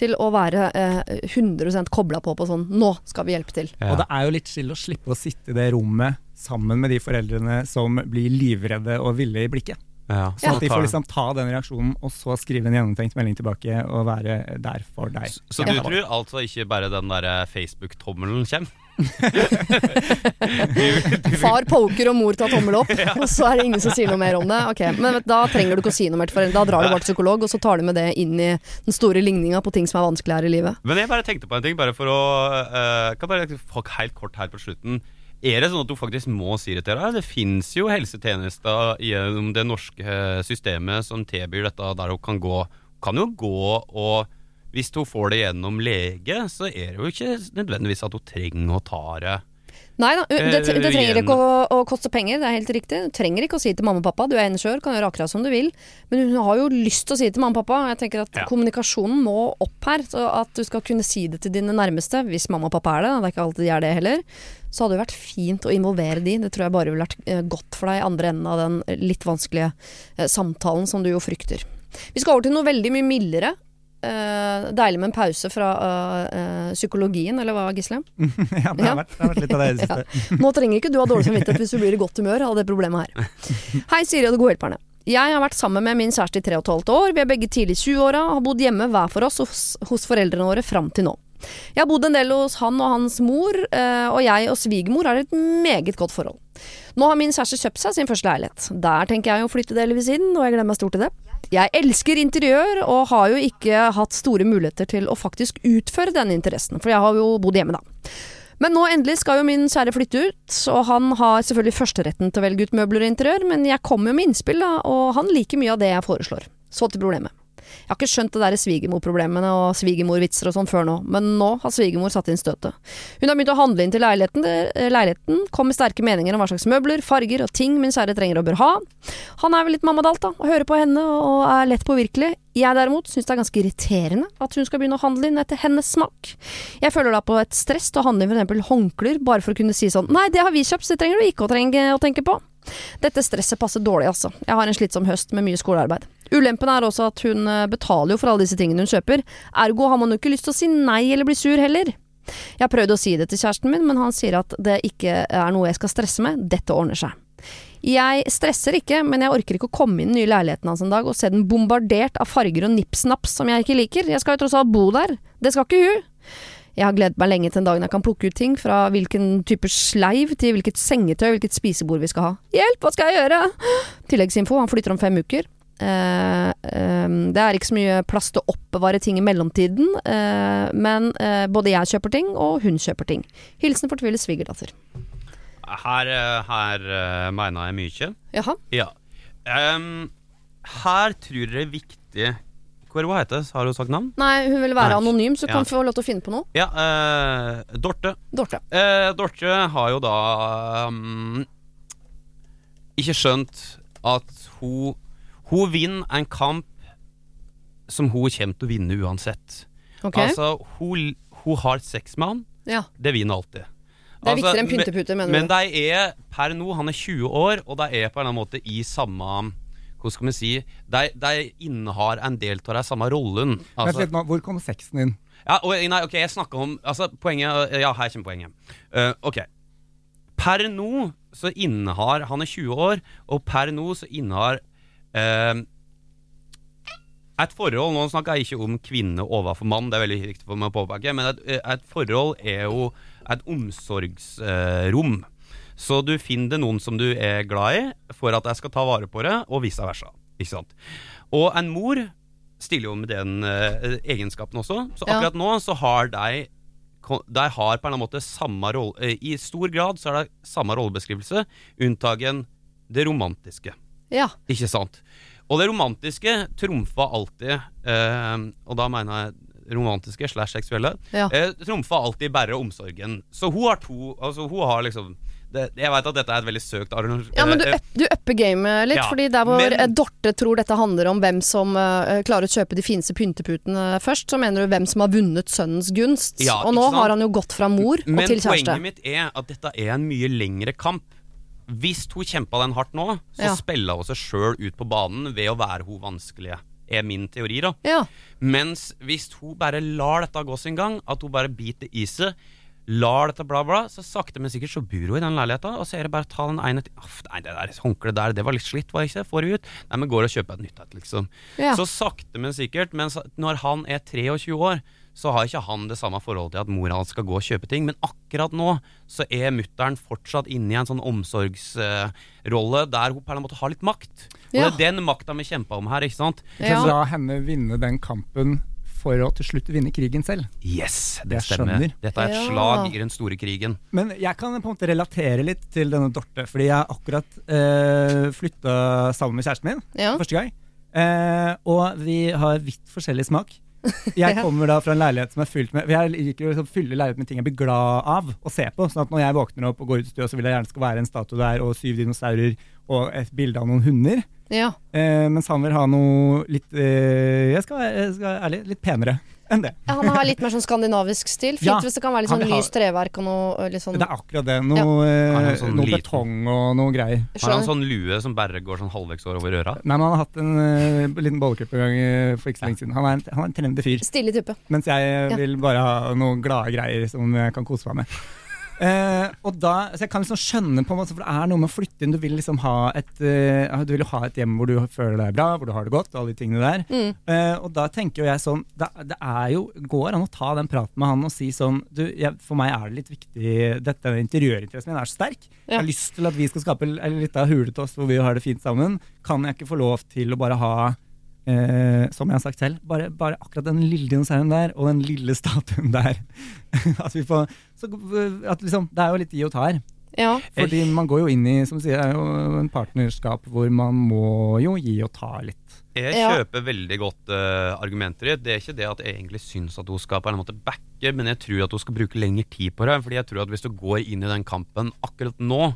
[SPEAKER 1] til å være eh, 100 kobla på på sånn Nå skal vi hjelpe til.
[SPEAKER 3] Ja.
[SPEAKER 2] Og det er jo litt chill å slippe å sitte i det rommet sammen med de foreldrene som blir livredde og ville i blikket.
[SPEAKER 3] Ja,
[SPEAKER 2] Sånn at de får liksom ta den reaksjonen, og så skrive en gjennomtenkt melding tilbake og være der for deg.
[SPEAKER 3] Så du tror altså ikke bare den der Facebook-tommelen kommer? [laughs]
[SPEAKER 1] Far poker og mor tar tommel opp, [laughs] og så er det ingen som sier noe mer om det. Ok, Men vet, da trenger du ikke å si noe mer til foreldre. Da drar du bare til psykolog, og så tar du med det inn i den store ligninga på ting som er vanskelig her i livet.
[SPEAKER 3] Men jeg bare tenkte på en ting, bare for å uh, Kan bare helt kort her på slutten. Er det sånn at du faktisk må si det til deg? Det fins jo helsetjenester gjennom det norske systemet som tilbyr dette, der hun kan gå Kan jo gå og hvis hun får det gjennom lege, så er det jo ikke nødvendigvis at hun trenger å ta det.
[SPEAKER 1] Nei da, det, det
[SPEAKER 3] Eh,
[SPEAKER 1] trenger ikke å, å koste penger, det er helt riktig. Du trenger ikke å si til mamma og pappa du er ingeniør, kan gjøre akkurat som du vil. Men hun har jo lyst til å si det til mamma og pappa. Jeg tenker at
[SPEAKER 3] Ja.
[SPEAKER 1] kommunikasjonen må opp her. Så at du skal kunne si det til dine nærmeste, hvis mamma og pappa er det. Det er ikke alltid de er det heller. Så hadde det vært fint å involvere de. Det tror jeg bare ville vært eh, godt for deg i andre enden av den litt vanskelige eh, samtalen som du jo frykter. Vi skal over til noe veldig mye mildere. Eh, deilig med en pause fra uh, psykologien, eller hva, Gisle? [laughs]
[SPEAKER 2] ja, det har, vært, det har vært litt av det i det [laughs] siste.
[SPEAKER 1] Nå trenger ikke du ha dårlig samvittighet hvis du blir i godt humør av det problemet her. [laughs] Hei, Siri og de gode hjelperne. Jeg har vært sammen med min kjæreste i tre og et halvt år. Vi er begge tidlig i 20-åra og har bodd hjemme hver for oss hos, hos foreldrene våre fram til nå. Jeg har bodd en del hos han og hans mor, og jeg og svigermor har et meget godt forhold. Nå har min kjæreste kjøpt seg sin første leilighet. Der tenker jeg å flytte delvis inn, og jeg gleder meg stort til det. Jeg elsker interiør, og har jo ikke hatt store muligheter til å faktisk utføre denne interessen, for jeg har jo bodd hjemme da. Men nå endelig skal jo min kjære flytte ut, og han har selvfølgelig førsteretten til å velge ut møbler og interiør, men jeg kommer jo med innspill, da, og han liker mye av det jeg foreslår. Så til problemet. Jeg har ikke skjønt det der svigermorproblemene og svigermorvitser og sånn før nå, men nå har svigermor satt inn støtet. Hun har begynt å handle inn til leiligheten. Leiligheten kom med sterke meninger om hva slags møbler, farger og ting min kjære trenger og bør ha. Han er vel litt mammadalt, da, og hører på henne og er lett påvirkelig. Jeg derimot syns det er ganske irriterende at hun skal begynne å handle inn etter hennes smak. Jeg føler da på et stress til å handle inn f.eks. håndklær, bare for å kunne si sånn Nei, det har vi kjøpt, så det trenger du ikke å, trenge å tenke på. Dette stresset passer dårlig, altså. Jeg har en slitsom høst med mye skolearbeid. Ulempen er også at hun eh, betaler jo for alle disse tingene hun kjøper, ergo har man jo ikke lyst til å si nei eller bli sur heller. Jeg har prøvd å si det til kjæresten min, men han sier at det ikke er noe jeg skal stresse med, dette ordner seg. Jeg stresser ikke, men jeg orker ikke å komme inn i den nye leiligheten hans en dag og se den bombardert av farger og nips-naps som jeg ikke liker. Jeg skal jo tross alt bo der. Det skal ikke hun. Jeg har gledet meg lenge til en dag jeg kan plukke ut ting, fra hvilken type sleiv til hvilket sengetøy, hvilket spisebord vi skal ha. Hjelp, hva skal jeg gjøre? Tilleggsinfo, han flytter om fem uker. Eh, eh, det er ikke så mye plass til å oppbevare ting i mellomtiden, eh, men både jeg kjøper ting, og hun kjøper ting. Hilsen fortvilet svigerdatter.
[SPEAKER 3] Her, her mener jeg mye.
[SPEAKER 1] Jaha.
[SPEAKER 3] Ja. Um, her tror jeg det er viktig Hva heter det? Har hun sagt navn?
[SPEAKER 1] Nei, hun vil være
[SPEAKER 3] Nei.
[SPEAKER 1] anonym, så
[SPEAKER 3] Ja.
[SPEAKER 1] kan få lov til å finne på noe.
[SPEAKER 3] Ja, uh, Dorte.
[SPEAKER 1] Dorte.
[SPEAKER 3] Uh, Dorte har jo da um, ikke skjønt at hun Hun vinner en kamp som hun kommer til å vinne uansett.
[SPEAKER 1] Okay.
[SPEAKER 3] Altså, hun, hun har sex med han.
[SPEAKER 1] ja.
[SPEAKER 3] Det vinner alltid.
[SPEAKER 1] Det er
[SPEAKER 3] Altså,
[SPEAKER 1] viktigere enn pyntepute, mener
[SPEAKER 3] Men
[SPEAKER 1] du?
[SPEAKER 3] de er per nå, han er 20 år, og de er på en eller annen måte i samme Hvordan skal vi si De, de innehar en del av den samme rollen. Altså,
[SPEAKER 2] litt Hvor kom sexen inn?
[SPEAKER 3] ja, og, nei, ok, jeg snakker om Altså, poenget Ja, her kommer poenget. Uh, ok. Per nå så innehar Han er 20 år, og per nå så innehar eh, et forhold Nå snakker jeg ikke om kvinne overfor mann, det er veldig viktig for meg å påpeke, men et, et forhold er jo et omsorgsrom. Så du finner noen som du er glad i, for at jeg skal ta vare på det, og vice versa. Ikke sant? Og en mor stiller jo med den eh, egenskapen også. Så
[SPEAKER 1] Ja.
[SPEAKER 3] akkurat nå så har de de har på en eller annen måte samme rolle eh, I stor grad så er det samme rollebeskrivelse, unntagen det romantiske.
[SPEAKER 1] Ja.
[SPEAKER 3] Ikke sant? Og det romantiske trumfa alltid, eh, og da mener jeg romantiske slash seksuelle,
[SPEAKER 1] Ja.
[SPEAKER 3] eh, trumfa alltid bare omsorgen. Så hun har to Altså, hun har liksom det, Jeg veit at dette er et veldig søkt.
[SPEAKER 1] Ja, men du, up- du upper gamet litt,
[SPEAKER 3] Ja,
[SPEAKER 1] fordi der hvor
[SPEAKER 3] men-
[SPEAKER 1] eh, Dorte tror dette handler om hvem som uh, klarer å kjøpe de fineste pynteputene først, så mener du hvem som har vunnet sønnens gunst.
[SPEAKER 3] Ja,
[SPEAKER 1] og nå
[SPEAKER 3] sant?
[SPEAKER 1] har han jo gått fra mor
[SPEAKER 3] Men
[SPEAKER 1] og til kjæreste.
[SPEAKER 3] poenget mitt er at dette er en mye lengre kamp. Hvis hun kjempa den hardt nå, så
[SPEAKER 1] Ja.
[SPEAKER 3] spiller hun seg sjøl ut på banen ved å være hun vanskelige. Er min teori, da.
[SPEAKER 1] Ja.
[SPEAKER 3] Mens hvis hun bare lar dette gå sin gang, at hun bare biter i seg, lar dette bla, bla, så sakte, men sikkert så bor hun i den leiligheta, og så er det bare å ta den ene til Aff, Nei, det der håndkleet der, det var litt slitt, var det ikke? Får vi ut? Nei, men går og kjøper et nytt et, liksom.
[SPEAKER 1] Ja.
[SPEAKER 3] Så sakte, men sikkert. Men når han er 23 år, så har ikke han det samme forholdet til at mora hans skal gå og kjøpe ting. Men akkurat nå så er mutter'n fortsatt inne i en sånn omsorgsrolle der hun på en måte har litt makt. Og
[SPEAKER 1] Ja.
[SPEAKER 3] det er den makta vi kjemper om her, ikke sant?
[SPEAKER 1] Ja.
[SPEAKER 2] La henne vinne den kampen for å til slutt vinne krigen selv.
[SPEAKER 3] Yes, det
[SPEAKER 2] Jeg
[SPEAKER 3] stemmer.
[SPEAKER 2] skjønner.
[SPEAKER 3] Dette er et
[SPEAKER 1] Ja.
[SPEAKER 3] slag i den store krigen.
[SPEAKER 2] Men jeg kan på en måte relatere litt til denne Dorte, fordi jeg akkurat eh, flytta sammen med kjæresten min
[SPEAKER 1] Ja.
[SPEAKER 2] første gang. Eh, og vi har vidt forskjellig smak. [laughs] Jeg kommer da fra en leilighet som er fylt med Jeg liker å liksom fylle leilighet med ting jeg blir glad av å se på. Sånn at når jeg våkner opp og går ut i stua, så vil jeg gjerne skal være en statue der og syv dinosaurer og et bilde av noen hunder.
[SPEAKER 1] ja.
[SPEAKER 2] Eh, mens han vil ha noe litt eh, Jeg skal være jeg skal være ærlig, litt penere enn det.
[SPEAKER 1] Ja, Han har litt mer sånn skandinavisk stil. Fint
[SPEAKER 2] Ja,
[SPEAKER 1] hvis det kan være litt sånn
[SPEAKER 2] vil ha-
[SPEAKER 1] lyst treverk og noe litt sånn
[SPEAKER 2] Det er akkurat det. Noe, eh,
[SPEAKER 3] er en sånn
[SPEAKER 2] noe betong og noe greier.
[SPEAKER 3] Har han sånn lue som bare går sånn halvveis over øra?
[SPEAKER 2] Nei, men han har hatt en uh, liten bollekupp en gang eh, for ikke så lenge siden. Han er en, han er en trendy fyr.
[SPEAKER 1] Stilig type.
[SPEAKER 2] Mens jeg eh,
[SPEAKER 1] Ja.
[SPEAKER 2] vil bare ha noen glade greier som jeg kan kose meg med. Eh, og da, så Jeg kan liksom skjønne, på en måte, for det er noe med å flytte inn. Du vil liksom ha et eh, Du vil ha et hjem hvor du føler deg bra, hvor du har det godt, og alle de tingene der.
[SPEAKER 1] Mm.
[SPEAKER 2] Eh, og da tenker jo jeg sånn det, det er jo, går an å ta den praten med han og si sånn du, jeg, For meg er det litt viktig Dette interiørinteressen min er så sterk. Jeg har lyst til at vi skal skape en liten hule til oss hvor vi har det fint sammen. Kan jeg ikke få lov til å bare ha Eh, som jeg har sagt selv, bare, bare akkurat den lille dinosauren der og den lille statuen der. [laughs] at vi får, så, at liksom, det er jo litt gi og ta her.
[SPEAKER 1] Ja.
[SPEAKER 2] Fordi man går jo inn i som du sier, det er jo en partnerskap hvor man må jo gi og ta litt.
[SPEAKER 3] Jeg
[SPEAKER 1] Ja.
[SPEAKER 3] kjøper veldig godt uh, argumenter i det. Det er ikke det at jeg egentlig syns at hun skal på en måte backe, men jeg tror at hun skal bruke lengre tid på det. Fordi jeg tror at hvis du går inn i den kampen akkurat nå,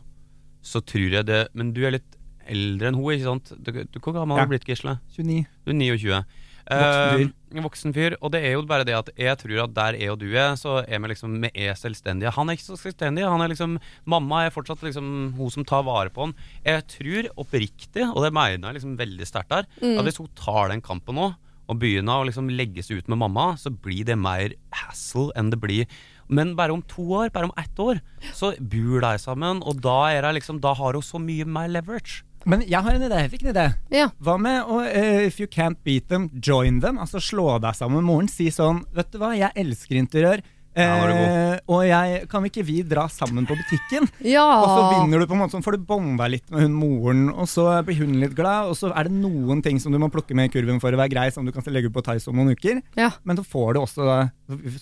[SPEAKER 3] så tror jeg det Men du er litt eldre enn hun, ikke sant? Du, du, hvor gammel har
[SPEAKER 2] Ja.
[SPEAKER 3] du blitt, Gisle?
[SPEAKER 2] 29.
[SPEAKER 3] Du er 29.
[SPEAKER 2] Voksen fyr.
[SPEAKER 3] Eh, voksen fyr. Og det er jo bare det at jeg tror at der jeg og du er, så er vi liksom Vi er selvstendige. Han er ikke så selvstendig. Han er liksom Mamma er fortsatt liksom hun som tar vare på han. Jeg tror oppriktig, og det mener jeg liksom veldig sterkt der, at hvis hun tar den kampen nå, og begynner å liksom legge seg ut med mamma, så blir det mer hassle enn det blir men bare om to år, bare om ett år, så bor de sammen, og da, er liksom, da har hun så mye mer leverage.
[SPEAKER 2] Men jeg har en idé. Jeg fikk en idé.
[SPEAKER 1] Ja.
[SPEAKER 2] Hva med å uh, if you can't beat them, join them? Altså slå deg sammen med moren. Si sånn Vet du hva, jeg elsker interiør.
[SPEAKER 3] Er
[SPEAKER 2] Eh, og jeg, kan vi ikke vi dra sammen på butikken?
[SPEAKER 1] ja.
[SPEAKER 2] Og så vinner du på en måte sånn, får du bonda litt med hun moren, og så blir hun litt glad, og så er det noen ting som du må plukke med i kurven for å være grei, som du kan legge ut på Tice om noen uker.
[SPEAKER 1] Ja.
[SPEAKER 2] Men så får du også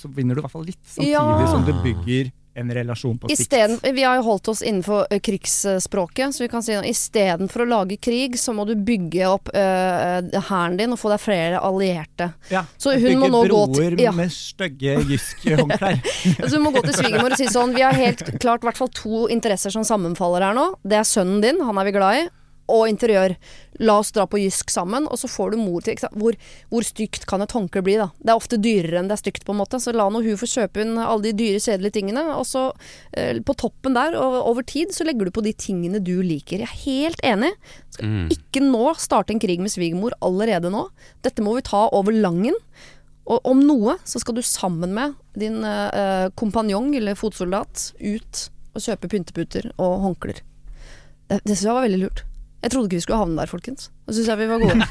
[SPEAKER 2] Så vinner du i hvert fall litt, samtidig
[SPEAKER 1] Ja.
[SPEAKER 2] som du bygger en relasjon på sikt.
[SPEAKER 1] Isteden, vi har jo holdt oss innenfor ø, krigsspråket, så vi kan si at istedenfor å lage krig, så må du bygge opp ø, ø, hæren din og få deg flere allierte.
[SPEAKER 2] Ja.
[SPEAKER 1] Så hun må
[SPEAKER 2] Bygge
[SPEAKER 1] nå gå
[SPEAKER 2] broer
[SPEAKER 1] til ja.
[SPEAKER 2] med stygge jysk-håndklær. [laughs]
[SPEAKER 1] Så hun må gå til svigermor og si sånn Vi har helt klart i hvert fall to interesser som sammenfaller her nå. Det er sønnen din, han er vi glad i. Og interiør. La oss dra på Jysk sammen, og så får du mor til? Hvor, hvor stygt kan et håndkle bli, da? Det er ofte dyrere enn det er stygt, på en måte. Så la nå hun få kjøpe inn alle de dyre, kjedelige tingene. Og så eh, på toppen der, og over tid, så legger du på de tingene du liker. Jeg er helt enig. Skal
[SPEAKER 3] Mm.
[SPEAKER 1] ikke nå starte en krig med svigermor allerede nå. Dette må vi ta over langen. Og om noe så skal du sammen med din eh, kompanjong eller fotsoldat ut og kjøpe pynteputer og håndklær. Det, det syns jeg var veldig lurt. Jeg trodde ikke vi skulle havne der, folkens. Da syns jeg vi var gode.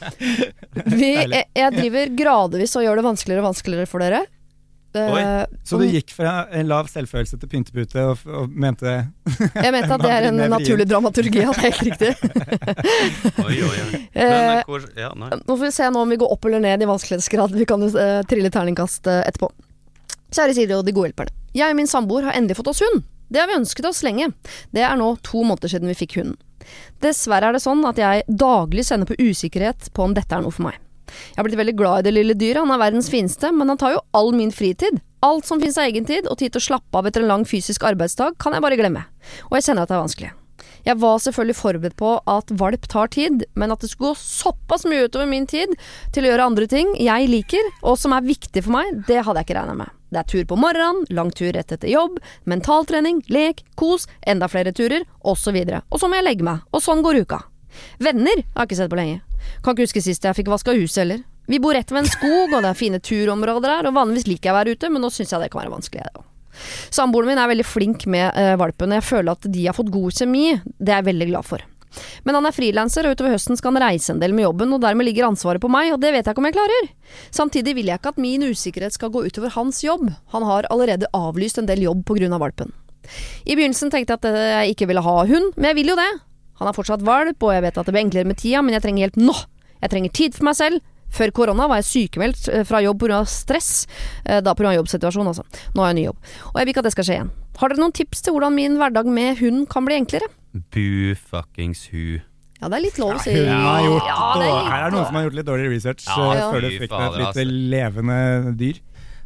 [SPEAKER 1] [laughs] Vi, jeg, jeg driver gradvis og gjør det vanskeligere og vanskeligere for dere. Eh,
[SPEAKER 3] Oi.
[SPEAKER 2] Så du gikk fra en lav selvfølelse til pyntepute og, og mente [laughs]
[SPEAKER 1] jeg mente at det er en [laughs] naturlig dramaturgi, at det er helt riktig.
[SPEAKER 3] Oi, oi, oi. Men
[SPEAKER 1] Eh,
[SPEAKER 3] eh, hvor Ja, nei.
[SPEAKER 1] Nå får vi se nå om vi går opp eller ned i vanskelighetsgrad. Vi kan jo uh, trille terningkast uh, etterpå. Kjære Siri og de gode hjelperne. Jeg og min samboer har endelig fått oss hund. Det har vi ønsket oss lenge. Det er nå to måneder siden vi fikk hunden. Dessverre er det sånn at jeg daglig kjenner på usikkerhet på om dette er noe for meg. Jeg har blitt veldig glad i det lille dyret, han er verdens fineste, men han tar jo all min fritid. Alt som finnes av egen tid og tid til å slappe av etter en lang fysisk arbeidsdag, kan jeg bare glemme. Og jeg kjenner at det er vanskelig. Jeg var selvfølgelig forberedt på at valp tar tid, men at det skulle gå såpass mye utover min tid til å gjøre andre ting jeg liker, og som er viktig for meg, det hadde jeg ikke regna med. Det er tur på morgenen, lang tur rett etter jobb, mentaltrening, lek, kos, enda flere turer, osv. Og så må jeg legge meg, og sånn går uka. Venner har jeg ikke sett på lenge. Kan ikke huske sist jeg fikk vaska huset heller. Vi bor rett ved en skog, og det er fine turområder her, og vanligvis liker jeg å være ute, men nå syns jeg det kan være vanskelig. jeg, da. Samboeren min er veldig flink med uh, valpen, jeg føler at de har fått god kjemi. Det er jeg veldig glad for. Men han er frilanser, og utover høsten skal han reise en del med jobben, og dermed ligger ansvaret på meg, og det vet jeg ikke om jeg klarer. Samtidig vil jeg ikke at min usikkerhet skal gå utover hans jobb. Han har allerede avlyst en del jobb pga. valpen. I begynnelsen tenkte jeg at eh, jeg ikke ville ha hund, men jeg vil jo det. Han er fortsatt valp, og jeg vet at det blir enklere med tida, men jeg trenger hjelp nå. Jeg trenger tid for meg selv. Før korona var jeg sykemeldt eh, fra jobb pga. stress. eh, Da pga. jobbsituasjonen, altså. Nå har jeg ny jobb. Og jeg vil ikke at det skal skje igjen. Har dere noen tips til hvordan min hverdag med hund kan bli enklere?
[SPEAKER 3] Bu fuckings hu.
[SPEAKER 1] Ja, det er litt lov å si.
[SPEAKER 2] Hun har gjort
[SPEAKER 1] Ja, det er litt
[SPEAKER 2] Her er det noen som har gjort litt dårlig research
[SPEAKER 3] Ja,
[SPEAKER 1] ja.
[SPEAKER 2] før du fikk deg et
[SPEAKER 3] altså.
[SPEAKER 2] lite levende dyr.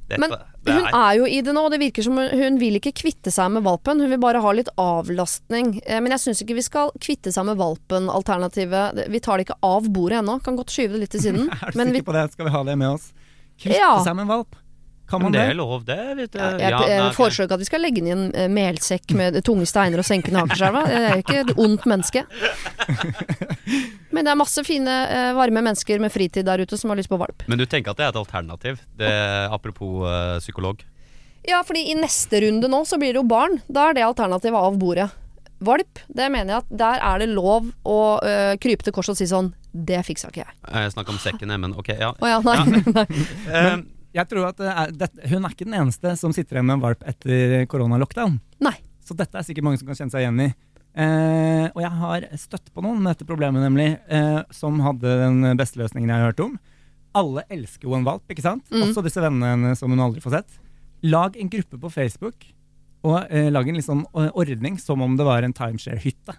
[SPEAKER 3] Dette,
[SPEAKER 1] Men
[SPEAKER 3] det
[SPEAKER 1] hun
[SPEAKER 3] er
[SPEAKER 1] er jo i det nå, og det virker som hun, hun vil ikke kvitte seg med valpen. Hun vil bare ha litt avlastning. Eh, Men jeg syns ikke vi skal kvitte seg med valpen-alternativet. Vi tar det ikke av bordet ennå. Kan godt skyve det litt til siden. [laughs]
[SPEAKER 2] Er du
[SPEAKER 1] Men vi,
[SPEAKER 2] sikker på det? Skal vi ha det med oss? Kvitte
[SPEAKER 1] Ja.
[SPEAKER 2] seg med valp? Kan man
[SPEAKER 3] det
[SPEAKER 2] det?
[SPEAKER 3] er lov, det. Vet du.
[SPEAKER 1] ja, jeg
[SPEAKER 3] Ja,
[SPEAKER 1] jeg
[SPEAKER 3] nei,
[SPEAKER 1] foreslår ikke at vi skal legge ned i en eh, melsekk med tunge steiner og senke Akerselva. Jeg er jo ikke et ondt menneske. [laughs] Men det er masse fine, eh, varme mennesker med fritid der ute som har lyst på valp.
[SPEAKER 3] Men du tenker at det er et alternativ? Det, apropos eh, psykolog.
[SPEAKER 1] Ja, fordi i neste runde nå så blir det jo barn. Da er det alternativet av bordet. Valp, det mener jeg at der er det lov å øh, krype til korset og si sånn Det fiksa ikke jeg.
[SPEAKER 3] Jeg snakker om sekken, men ok, ja.
[SPEAKER 1] Oh, ja, nei. [laughs] nei.
[SPEAKER 3] Eh,
[SPEAKER 2] Jeg tror at det er, det, Hun er ikke den eneste som sitter igjen med en valp etter koronalockdown.
[SPEAKER 1] nei.
[SPEAKER 2] Så dette er sikkert mange som kan kjenne seg igjen i. Eh, og jeg har støtt på noen med dette problemet, nemlig, eh, som hadde den beste løsningen jeg har hørt om. Alle elsker jo en valp, ikke sant?
[SPEAKER 1] Mm.
[SPEAKER 2] Også disse vennene henne som hun aldri får sett. Lag en gruppe på Facebook og eh, lag en liksom, eh, ordning som om det var en timeshare-hytte.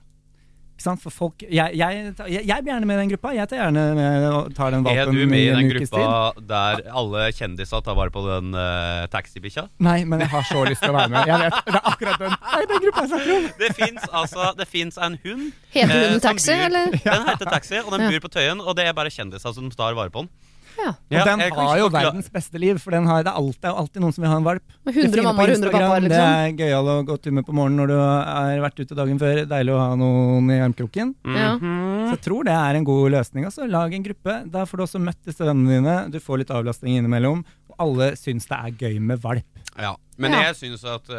[SPEAKER 2] Ikke sant? For folk, jeg, jeg, jeg, jeg blir gjerne med i den gruppa. Jeg tar gjerne med og tar den
[SPEAKER 3] Er du med i den gruppa
[SPEAKER 2] tid.
[SPEAKER 3] der alle kjendiser tar vare på den uh, taxibikkja?
[SPEAKER 2] Nei, men jeg har så lyst til å være med. Jeg vet, Det er akkurat den, er den gruppa jeg snakker om.
[SPEAKER 3] Det fins altså en hund.
[SPEAKER 1] Heter hunden
[SPEAKER 3] eh,
[SPEAKER 1] Taxi,
[SPEAKER 3] bur,
[SPEAKER 1] eller?
[SPEAKER 3] Den heter Taxi, og den
[SPEAKER 1] Ja.
[SPEAKER 3] bor på Tøyen. Og det er bare kjendiser som tar vare på den.
[SPEAKER 1] Ja.
[SPEAKER 2] Og
[SPEAKER 3] Ja,
[SPEAKER 2] den har jo verdens beste liv, for den har, det, er alltid, alltid noen som vil ha en valp.
[SPEAKER 1] Med
[SPEAKER 2] Det
[SPEAKER 1] 100 mammaer 100 pappaer, liksom.
[SPEAKER 2] Det er gøyal å gå tur med på morgenen når du har vært ute dagen før. Deilig å ha noen i armkroken.
[SPEAKER 1] Mm
[SPEAKER 3] -hmm.
[SPEAKER 2] Så jeg tror det er en god løsning. Altså. Lag en gruppe. Da får du også møtt disse vennene dine. Du får litt avlastning innimellom. Og alle syns det er gøy med valp.
[SPEAKER 3] Ja, men
[SPEAKER 1] Ja.
[SPEAKER 3] jeg syns at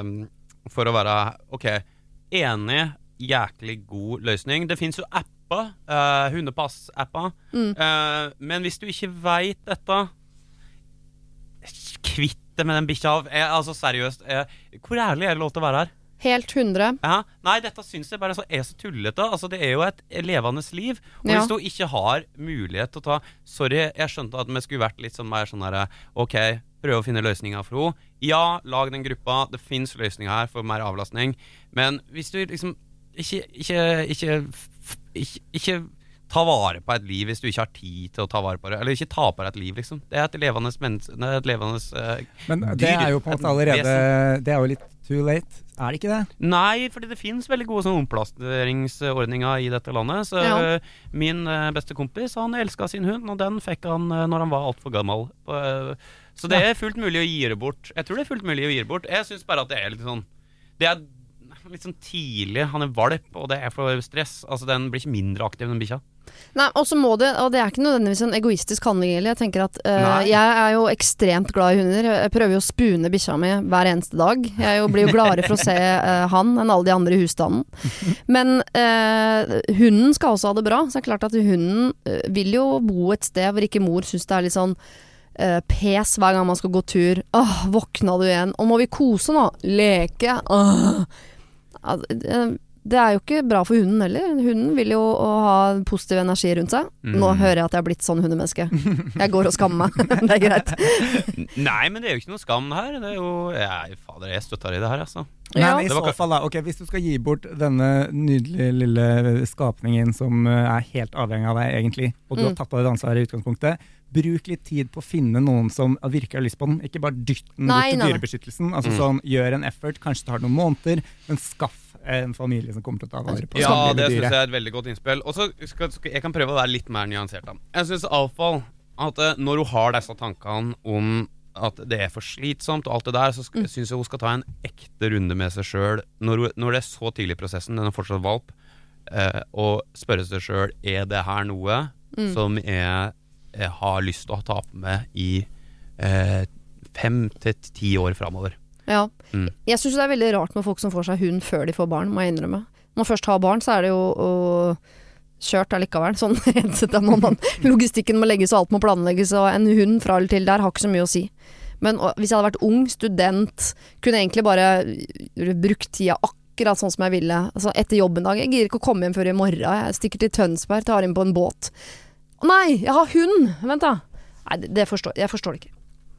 [SPEAKER 3] um, For å være ok, enig, jæklig god løsning. Det fins jo apper, uh, hundepass-apper.
[SPEAKER 1] Mm.
[SPEAKER 3] Uh, men hvis du ikke veit dette Kvitt det med den bikkja. Altså seriøst, jeg, hvor ærlig er det lov til å være her?
[SPEAKER 1] Helt 100.
[SPEAKER 3] Ja, nei, dette syns jeg bare så er så tullete. Altså, det er jo et levende liv. Og
[SPEAKER 1] Ja.
[SPEAKER 3] hvis du ikke har mulighet til å ta Sorry, jeg skjønte at vi skulle vært litt sånn mer sånn herre Ok, prøve å finne løsninger for henne. Ja, lag den gruppa. Det fins løsninger her for mer avlastning. Men hvis du liksom ikke Ikke, ikke, ikke, ikke ta vare på et liv hvis du ikke har tid til å ta vare på det. Eller ikke ta på deg et liv, liksom. Det er et levende menneske Det er et levende uh,
[SPEAKER 2] Men det
[SPEAKER 3] dyr.
[SPEAKER 2] er jo på en måte allerede Det er jo litt too late. Er det ikke det?
[SPEAKER 3] Nei, fordi det finnes veldig gode sånn omplasseringsordninger i dette landet. Så
[SPEAKER 1] Ja.
[SPEAKER 3] øh, Min uh, beste kompis han elska sin hund, og den fikk han uh, når han var altfor gammel. Så det er fullt mulig å gi det bort. Jeg tror det er fullt mulig å gi det bort. Jeg syns bare at det er litt sånn Det er litt sånn tidlig. Han er valp, og det er for stress. Altså Den blir ikke mindre aktiv, den bikkja.
[SPEAKER 1] Nei, og så må det, og det er ikke nødvendigvis en egoistisk handling heller. Jeg tenker at
[SPEAKER 3] uh,
[SPEAKER 1] jeg er jo ekstremt glad i hunder. Jeg prøver jo å spune bikkja mi hver eneste dag. Jeg jo, blir jo gladere for å se uh, han enn alle de andre i husstanden. Men uh, hunden skal også ha det bra. Så det er klart at hunden vil jo bo et sted hvor ikke mor syns det er litt sånn pes hver gang man skal gå tur. Åh, våkna du igjen? Og må vi kose nå? Leke? Åh. Ja, det- er jo ikke bra for hunden heller. Hunden vil jo ha positiv energi rundt seg. Nå
[SPEAKER 3] Mm.
[SPEAKER 1] hører jeg at jeg er blitt sånn hundemenneske. Jeg går og skammer meg. [laughs] det er greit. [laughs]
[SPEAKER 3] Nei, men det er jo ikke noe skam her. Det er jo jeg, Fader, jeg støtter i det her, altså.
[SPEAKER 1] Ja.
[SPEAKER 2] Men i så fall, da. Ok, hvis du skal gi bort denne nydelige lille skapningen som eh, er helt avhengig av deg, egentlig, og du
[SPEAKER 1] Mm.
[SPEAKER 2] har tatt av deg det ansvaret i utgangspunktet, bruk litt tid på å finne noen som virkelig har lyst på den. Ikke bare dytt den
[SPEAKER 1] Nei,
[SPEAKER 2] bort til
[SPEAKER 1] nei,
[SPEAKER 2] dyrebeskyttelsen. Altså
[SPEAKER 3] Mm.
[SPEAKER 2] sånn, Gjør en effort, kanskje tar noen måneder, men skaff en familie som kommer til å ta vare på
[SPEAKER 3] Ja, det syns jeg er et veldig godt innspill. Og så skal, skal, Jeg kan prøve å være litt mer nyansert. da Jeg syns iallfall at eh, når hun har disse tankene om at det er for slitsomt og alt det der, så
[SPEAKER 1] Mm.
[SPEAKER 3] syns jeg hun skal ta en ekte runde med seg sjøl når, når det er så tidlig i prosessen, den er fortsatt valp, eh, og spørre seg sjøl er det her noe
[SPEAKER 1] Mm.
[SPEAKER 3] som jeg har lyst til å ta på meg i eh, fem til ti år framover.
[SPEAKER 1] Ja.
[SPEAKER 3] Mm.
[SPEAKER 1] Jeg syns det er veldig rart med folk som får seg hund før de får barn, må jeg innrømme. Når man først har barn, så er det jo kjørt allikevel. Sånn [laughs] rent sett, må man Logistikken må legges, og alt må planlegges, og en hund fra eller til der har ikke så mye å si. Men og, hvis jeg hadde vært ung, student, kunne egentlig bare brukt tida akkurat sånn som jeg ville. Altså Etter jobb en dag. Jeg gidder ikke å komme hjem før i morgen. Jeg stikker til Tønsberg, tar inn på en båt. Nei, jeg har hund! Vent, da. Nei, det, det forstår, jeg forstår det ikke.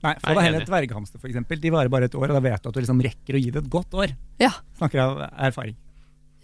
[SPEAKER 2] Nei, Få deg heller et dverghamster, for eksempel. De varer bare et år, og da vet du at du liksom rekker å gi det et godt år.
[SPEAKER 1] Ja.
[SPEAKER 2] Snakker av erfaring.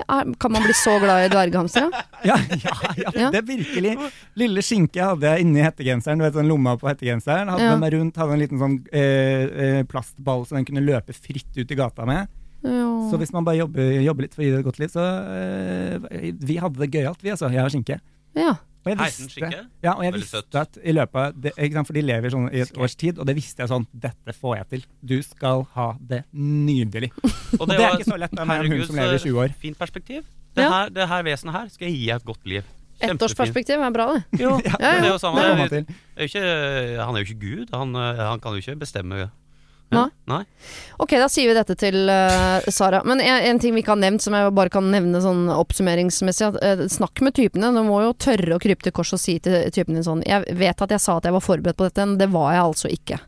[SPEAKER 1] Ja, Kan man bli så glad i dverghamstere? [laughs]
[SPEAKER 2] Ja, ja, ja,
[SPEAKER 1] Ja.
[SPEAKER 2] det er virkelig. Lille skinke hadde jeg inni hettegenseren. Du vet, sånn lomma på hettegenseren. Hadde
[SPEAKER 1] Ja.
[SPEAKER 2] den meg rundt, hadde en liten sånn eh, eh, plastball så den kunne løpe fritt ut i gata med.
[SPEAKER 1] Ja.
[SPEAKER 2] Så hvis man bare jobber, jobber litt for å gi det et godt liv, så eh, Vi hadde det gøyalt, vi altså. Jeg og skinke.
[SPEAKER 1] ja.
[SPEAKER 2] Og jeg visste, ja, og jeg
[SPEAKER 3] Veldig
[SPEAKER 2] visste
[SPEAKER 3] søtt.
[SPEAKER 2] at i løpet av det, ikke sant, For de lever sånn i et års tid, og det visste jeg sånn Dette får jeg til. Du skal ha det nydelig. [laughs] Og det er
[SPEAKER 3] var-
[SPEAKER 2] ikke så lett med en hund som lever i 20 år.
[SPEAKER 3] Fint perspektiv. Det
[SPEAKER 1] Ja.
[SPEAKER 3] her, det her vesenet her skal jeg gi et godt liv.
[SPEAKER 1] Ettårsperspektiv er bra, det.
[SPEAKER 3] Jo, [laughs]
[SPEAKER 2] Ja,
[SPEAKER 3] men det er jo
[SPEAKER 2] Det
[SPEAKER 3] samme.
[SPEAKER 2] man til.
[SPEAKER 3] Det er jo ikke, han er jo ikke Gud. Han, eh, han kan jo ikke bestemme.
[SPEAKER 1] Nei.
[SPEAKER 3] Nei.
[SPEAKER 1] Ok, da sier vi dette til uh, Sara. Men en, en ting vi ikke har nevnt, som jeg bare kan nevne sånn oppsummeringsmessig. At, uh, snakk med typene. Du må jo tørre å krype til kors og si til typen din sånn Jeg vet at jeg sa at jeg var forberedt på dette, men det var jeg altså ikke.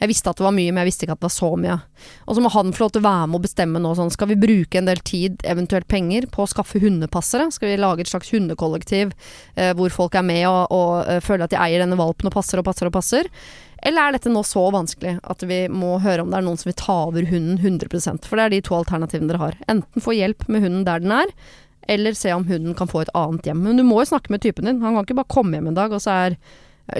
[SPEAKER 1] Jeg visste at det var mye, men jeg visste ikke at det var så mye. Og så må han få lov til å være med og bestemme nå sånn, skal vi bruke en del tid, eventuelt penger, på å skaffe hundepassere? Skal vi lage et slags hundekollektiv eh, hvor folk er med og, og uh, føler at de eier denne valpen og passer og passer og passer? Eller er dette nå så vanskelig at vi må høre om det er noen som vil ta over hunden 100% For det er de to alternativene dere har. Enten få hjelp med hunden der den er, eller se om hunden kan få et annet hjem. Men du må jo snakke med typen din. Han kan ikke bare komme hjem en dag, og så er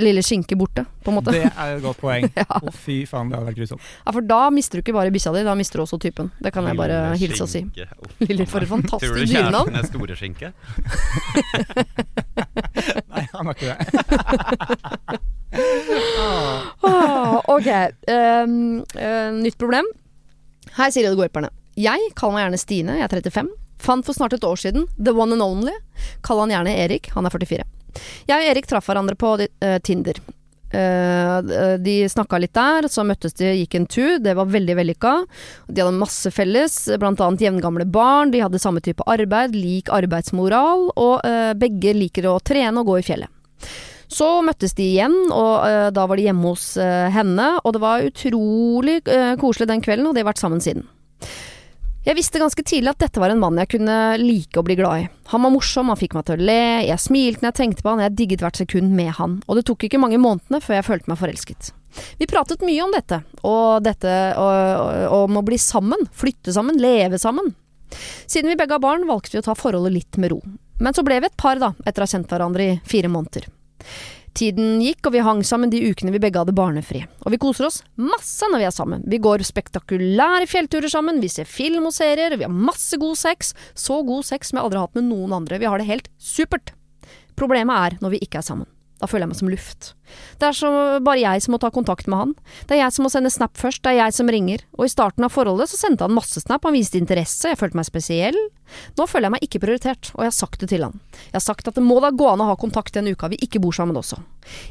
[SPEAKER 1] lille skinke borte, på en måte.
[SPEAKER 2] Det er et godt poeng. [laughs]
[SPEAKER 1] Ja.
[SPEAKER 2] Å, fy faen, det hadde vært grusomt.
[SPEAKER 1] Ja, for da mister du ikke bare bikkja di, da mister du også typen. Det kan jeg bare
[SPEAKER 3] Lille
[SPEAKER 1] hilse og si.
[SPEAKER 3] skinke. [laughs]
[SPEAKER 1] Lille, for et
[SPEAKER 3] Tror du
[SPEAKER 1] fantastisk
[SPEAKER 3] kjæresten er store skinke? [laughs]
[SPEAKER 2] Nei, han har ikke det.
[SPEAKER 1] Ah, ok, Um, nytt problem. Hei, Siri og de. Jeg kaller meg gjerne Stine, jeg er 35. Fant for snart et år siden The One and Only. Kall han gjerne Erik, han er 44. Jeg og Erik traff hverandre på eh, Tinder. Eh, de snakka litt der, så møttes de, gikk en tur. Det var veldig vellykka. De hadde masse felles, blant annet jevngamle barn. De hadde samme type arbeid, lik arbeidsmoral, og eh, begge liker å trene og gå i fjellet. Så møttes de igjen, og da var de hjemme hos henne. Og det var utrolig koselig den kvelden, og de har vært sammen siden. Jeg visste ganske tidlig at dette var en mann jeg kunne like å bli glad i. Han var morsom, han fikk meg til å le, jeg smilte når jeg tenkte på han, jeg digget hvert sekund med han, og det tok ikke mange månedene før jeg følte meg forelsket. Vi pratet mye om dette, og dette om å bli sammen, flytte sammen, leve sammen. Siden vi begge har barn, valgte vi å ta forholdet litt med ro. Men så ble vi et par, da, etter å ha kjent hverandre i fire måneder. Tiden gikk, og vi hang sammen de ukene vi begge hadde barnefri. Og vi koser oss masse når vi er sammen. Vi går spektakulære fjellturer sammen, vi ser film og serier, vi har masse god sex. Så god sex som jeg aldri har hatt med noen andre. Vi har det helt supert. Problemet er når vi ikke er sammen. Da føler jeg meg som luft. Det er så bare jeg som må ta kontakt med han. Det er jeg som må sende snap først, det er jeg som ringer. Og i starten av forholdet så sendte han masse snap, han viste interesse, jeg følte meg spesiell. Nå føler jeg meg ikke prioritert, og jeg har sagt det til han. Jeg har sagt at det må da gå an å ha kontakt den uka vi ikke bor sammen også.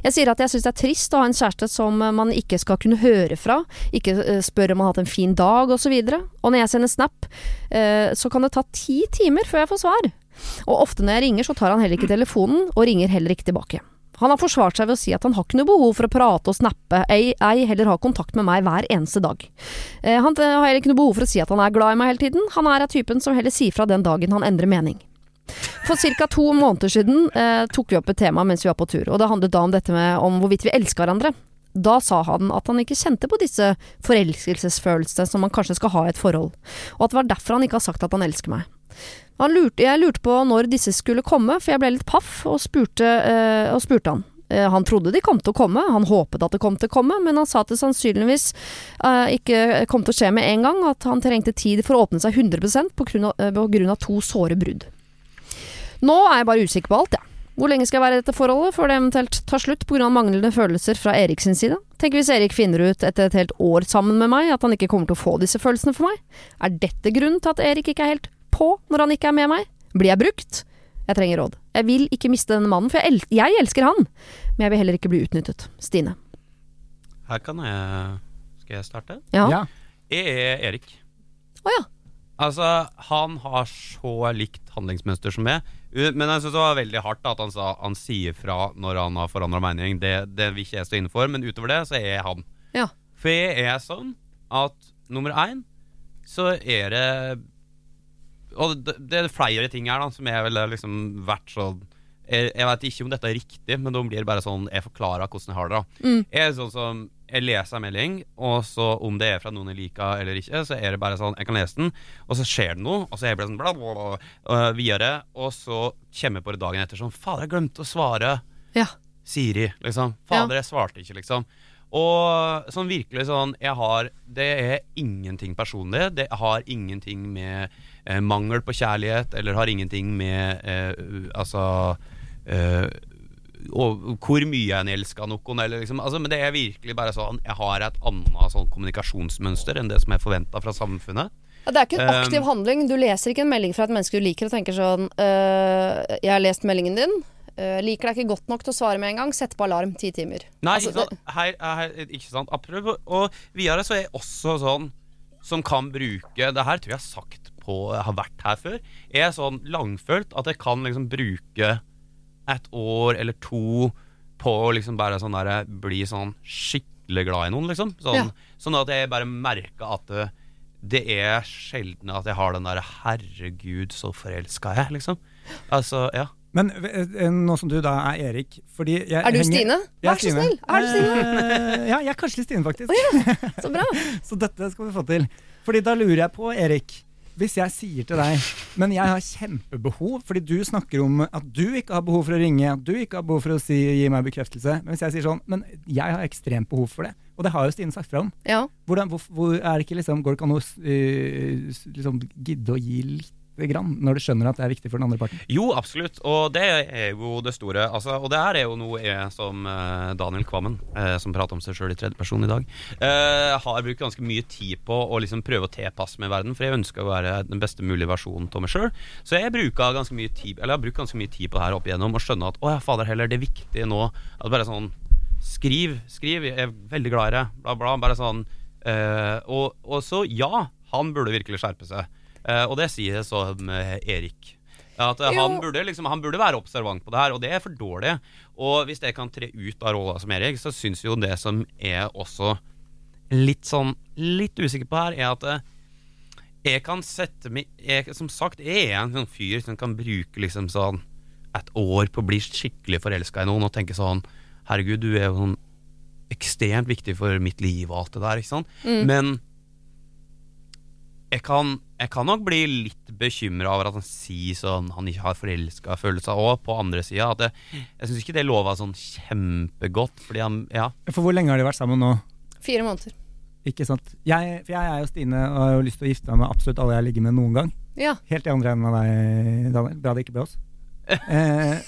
[SPEAKER 1] Jeg sier at jeg syns det er trist å ha en kjæreste som man ikke skal kunne høre fra, ikke spørre om han har hatt en fin dag osv. Og, så og når jeg sender snap, uh, så kan det ta ti timer før jeg får svar. Og ofte når jeg ringer, så tar han heller ikke telefonen, og ringer heller ikke tilbake. Han har forsvart seg ved å si at han har ikke noe behov for å prate og snappe, ei, ei heller ha kontakt med meg hver eneste dag. Eh, han har heller ikke noe behov for å si at han er glad i meg hele tiden, han er av typen som heller sier fra den dagen han endrer mening. For ca. to måneder siden eh, tok vi opp et tema mens vi var på tur, og det handlet da om dette med om hvorvidt vi elsker hverandre. Da sa han at han ikke kjente på disse forelskelsesfølelsene som man kanskje skal ha i et forhold, og at det var derfor han ikke har sagt at han elsker meg. Lurte, jeg lurte på når disse skulle komme, for jeg ble litt paff og spurte, eh, og spurte han. Eh, han trodde de kom til å komme, han håpet at det kom til å komme, men han sa at det sannsynligvis eh, ikke kom til å skje med en gang, at han trengte tid for å åpne seg 100 på grunn av, på grunn av to såre brudd. Nå er jeg bare usikker på alt, jeg. Ja. Hvor lenge skal jeg være i dette forholdet før det eventuelt tar slutt pga. manglende følelser fra Erik sin side? Tenk hvis Erik finner ut etter et helt år sammen med meg at han ikke kommer til å få disse følelsene for meg? Er dette grunnen til at Erik ikke er helt på når han ikke er med meg? Blir jeg brukt? Jeg trenger råd. Jeg vil ikke miste denne mannen, for jeg, el jeg elsker han. Men jeg vil heller ikke bli utnyttet. Stine.
[SPEAKER 3] Her kan jeg Skal jeg starte?
[SPEAKER 1] Ja.
[SPEAKER 2] Ja.
[SPEAKER 3] Jeg er Erik.
[SPEAKER 1] Å ja.
[SPEAKER 3] Altså, han har så likt handlingsmønster som meg. Men jeg synes det var veldig hardt at han sa han sier fra når han har forandra mening. Det, det vil ikke jeg stå inne for, men utover det så er jeg han.
[SPEAKER 1] Ja.
[SPEAKER 3] For jeg er sånn at nummer én så er det Og det, det er flere ting her da som jeg ville liksom vært sånn jeg, jeg vet ikke om dette er riktig, men da blir det bare sånn jeg forklarer hvordan jeg har det. da
[SPEAKER 1] Mm.
[SPEAKER 3] Jeg er sånn som jeg leser en melding, og så om det er fra noen jeg liker eller ikke, så er det bare sånn Jeg kan lese den, og så skjer det noe, og så er jeg bare sånn bla, bla, bla, uh, videre, og så kommer jeg på det dagen etter sånn Fader, jeg glemte å svare
[SPEAKER 1] Ja.
[SPEAKER 3] Siri, liksom. Fader, jeg svarte ikke, liksom. Og sånn virkelig sånn jeg har, Det er ingenting personlig. Det har ingenting med eh, mangel på kjærlighet, eller har ingenting med eh, Altså eh, og hvor mye en elsker noen. Eller liksom, altså, men det er virkelig bare sånn Jeg har et annet sånn kommunikasjonsmønster enn det som er forventa fra samfunnet.
[SPEAKER 1] Ja, Det er ikke en
[SPEAKER 3] Um,
[SPEAKER 1] aktiv handling. Du leser ikke en melding fra et menneske du liker og tenker sånn øh, 'Jeg har lest meldingen din. øh, liker deg ikke godt nok til å svare med en gang. Sett på alarm ti timer'.
[SPEAKER 3] Nei,
[SPEAKER 1] Altså,
[SPEAKER 3] ikke sant? Her, her, ikke sant? Apropos, og videre så er jeg også sånn som kan bruke Det her tror jeg jeg har sagt på har vært her før. Jeg er sånn langfølt at jeg kan liksom bruke et år eller to på å liksom bare sånn der, bli sånn skikkelig glad i noen, liksom. Sånn,
[SPEAKER 1] Ja.
[SPEAKER 3] sånn at jeg bare merker at det, det er sjelden at jeg har den derre 'herregud, så forelska jeg', liksom. Altså, ja.
[SPEAKER 2] Men eh, nå som du da er Erik fordi jeg
[SPEAKER 1] Er du
[SPEAKER 2] henger-
[SPEAKER 1] Stine? Vær så snill! Er du Stine?
[SPEAKER 2] Eh, ja, jeg er kanskje litt Stine, faktisk.
[SPEAKER 1] Så bra. [laughs]
[SPEAKER 2] Så dette skal vi få til. Fordi da lurer jeg på, Erik Hvis jeg sier til deg Men jeg har kjempebehov, fordi du snakker om at du ikke har behov for å ringe, at du ikke har behov for å si, gi meg bekreftelse. Men hvis jeg sier sånn Men jeg har ekstremt behov for det. Og det har jo Stine sagt fra om.
[SPEAKER 1] Ja.
[SPEAKER 2] Hvordan, hvor, hvor er det ikke liksom, Går det ikke an å eh, liksom, gidde å gi lite grann, når du skjønner at det er viktig for den andre parten?
[SPEAKER 3] Jo, absolutt. Og det er jo det store. Altså, og det her er jo noe jeg som eh, Daniel Kvammen, eh, som prater om seg sjøl i tredje person i dag, eh, har brukt ganske mye tid på å liksom prøve å tilpasse meg verden. For jeg ønsker å være den beste mulige versjonen av meg sjøl. Så jeg ganske mye tid Eller jeg har brukt ganske mye tid på det her opp igjennom og skjønne at å ja, fader heller, det er viktig nå at bare sånn Skriv, skriv, jeg er veldig glad i deg, bla, bla. Bare sånn. eh, og, og så, ja, han burde virkelig skjerpe seg. Eh, og det sier jeg som eh, Erik. At eh, han, burde, liksom, han burde være observant på det her, og det er for dårlig. Og hvis det kan tre ut av rolla som Erik, så syns jo det som er også litt sånn Litt usikker på her, er at jeg kan sette meg jeg, Som sagt, jeg er en sånn fyr som kan bruke liksom sånn et år på å bli skikkelig forelska i noen og tenke sånn Herregud, du er jo sånn ekstremt viktig for mitt liv og alt det der, ikke sant? Men jeg kan, jeg kan nok bli litt bekymra over at han sier sånn han ikke har forelska følelser. Og på andre sida jeg, jeg syns ikke det lova sånn kjempegodt. Fordi han Ja.
[SPEAKER 2] For hvor lenge har de vært sammen nå?
[SPEAKER 1] Fire måneder.
[SPEAKER 2] Ikke sant? Jeg, for jeg er jo Stine og har jo lyst til å gifte meg med absolutt alle jeg ligger med noen gang.
[SPEAKER 1] Ja.
[SPEAKER 2] Helt i andre enden av deg, Daniel. Bra det ikke ble oss. [laughs] Eh,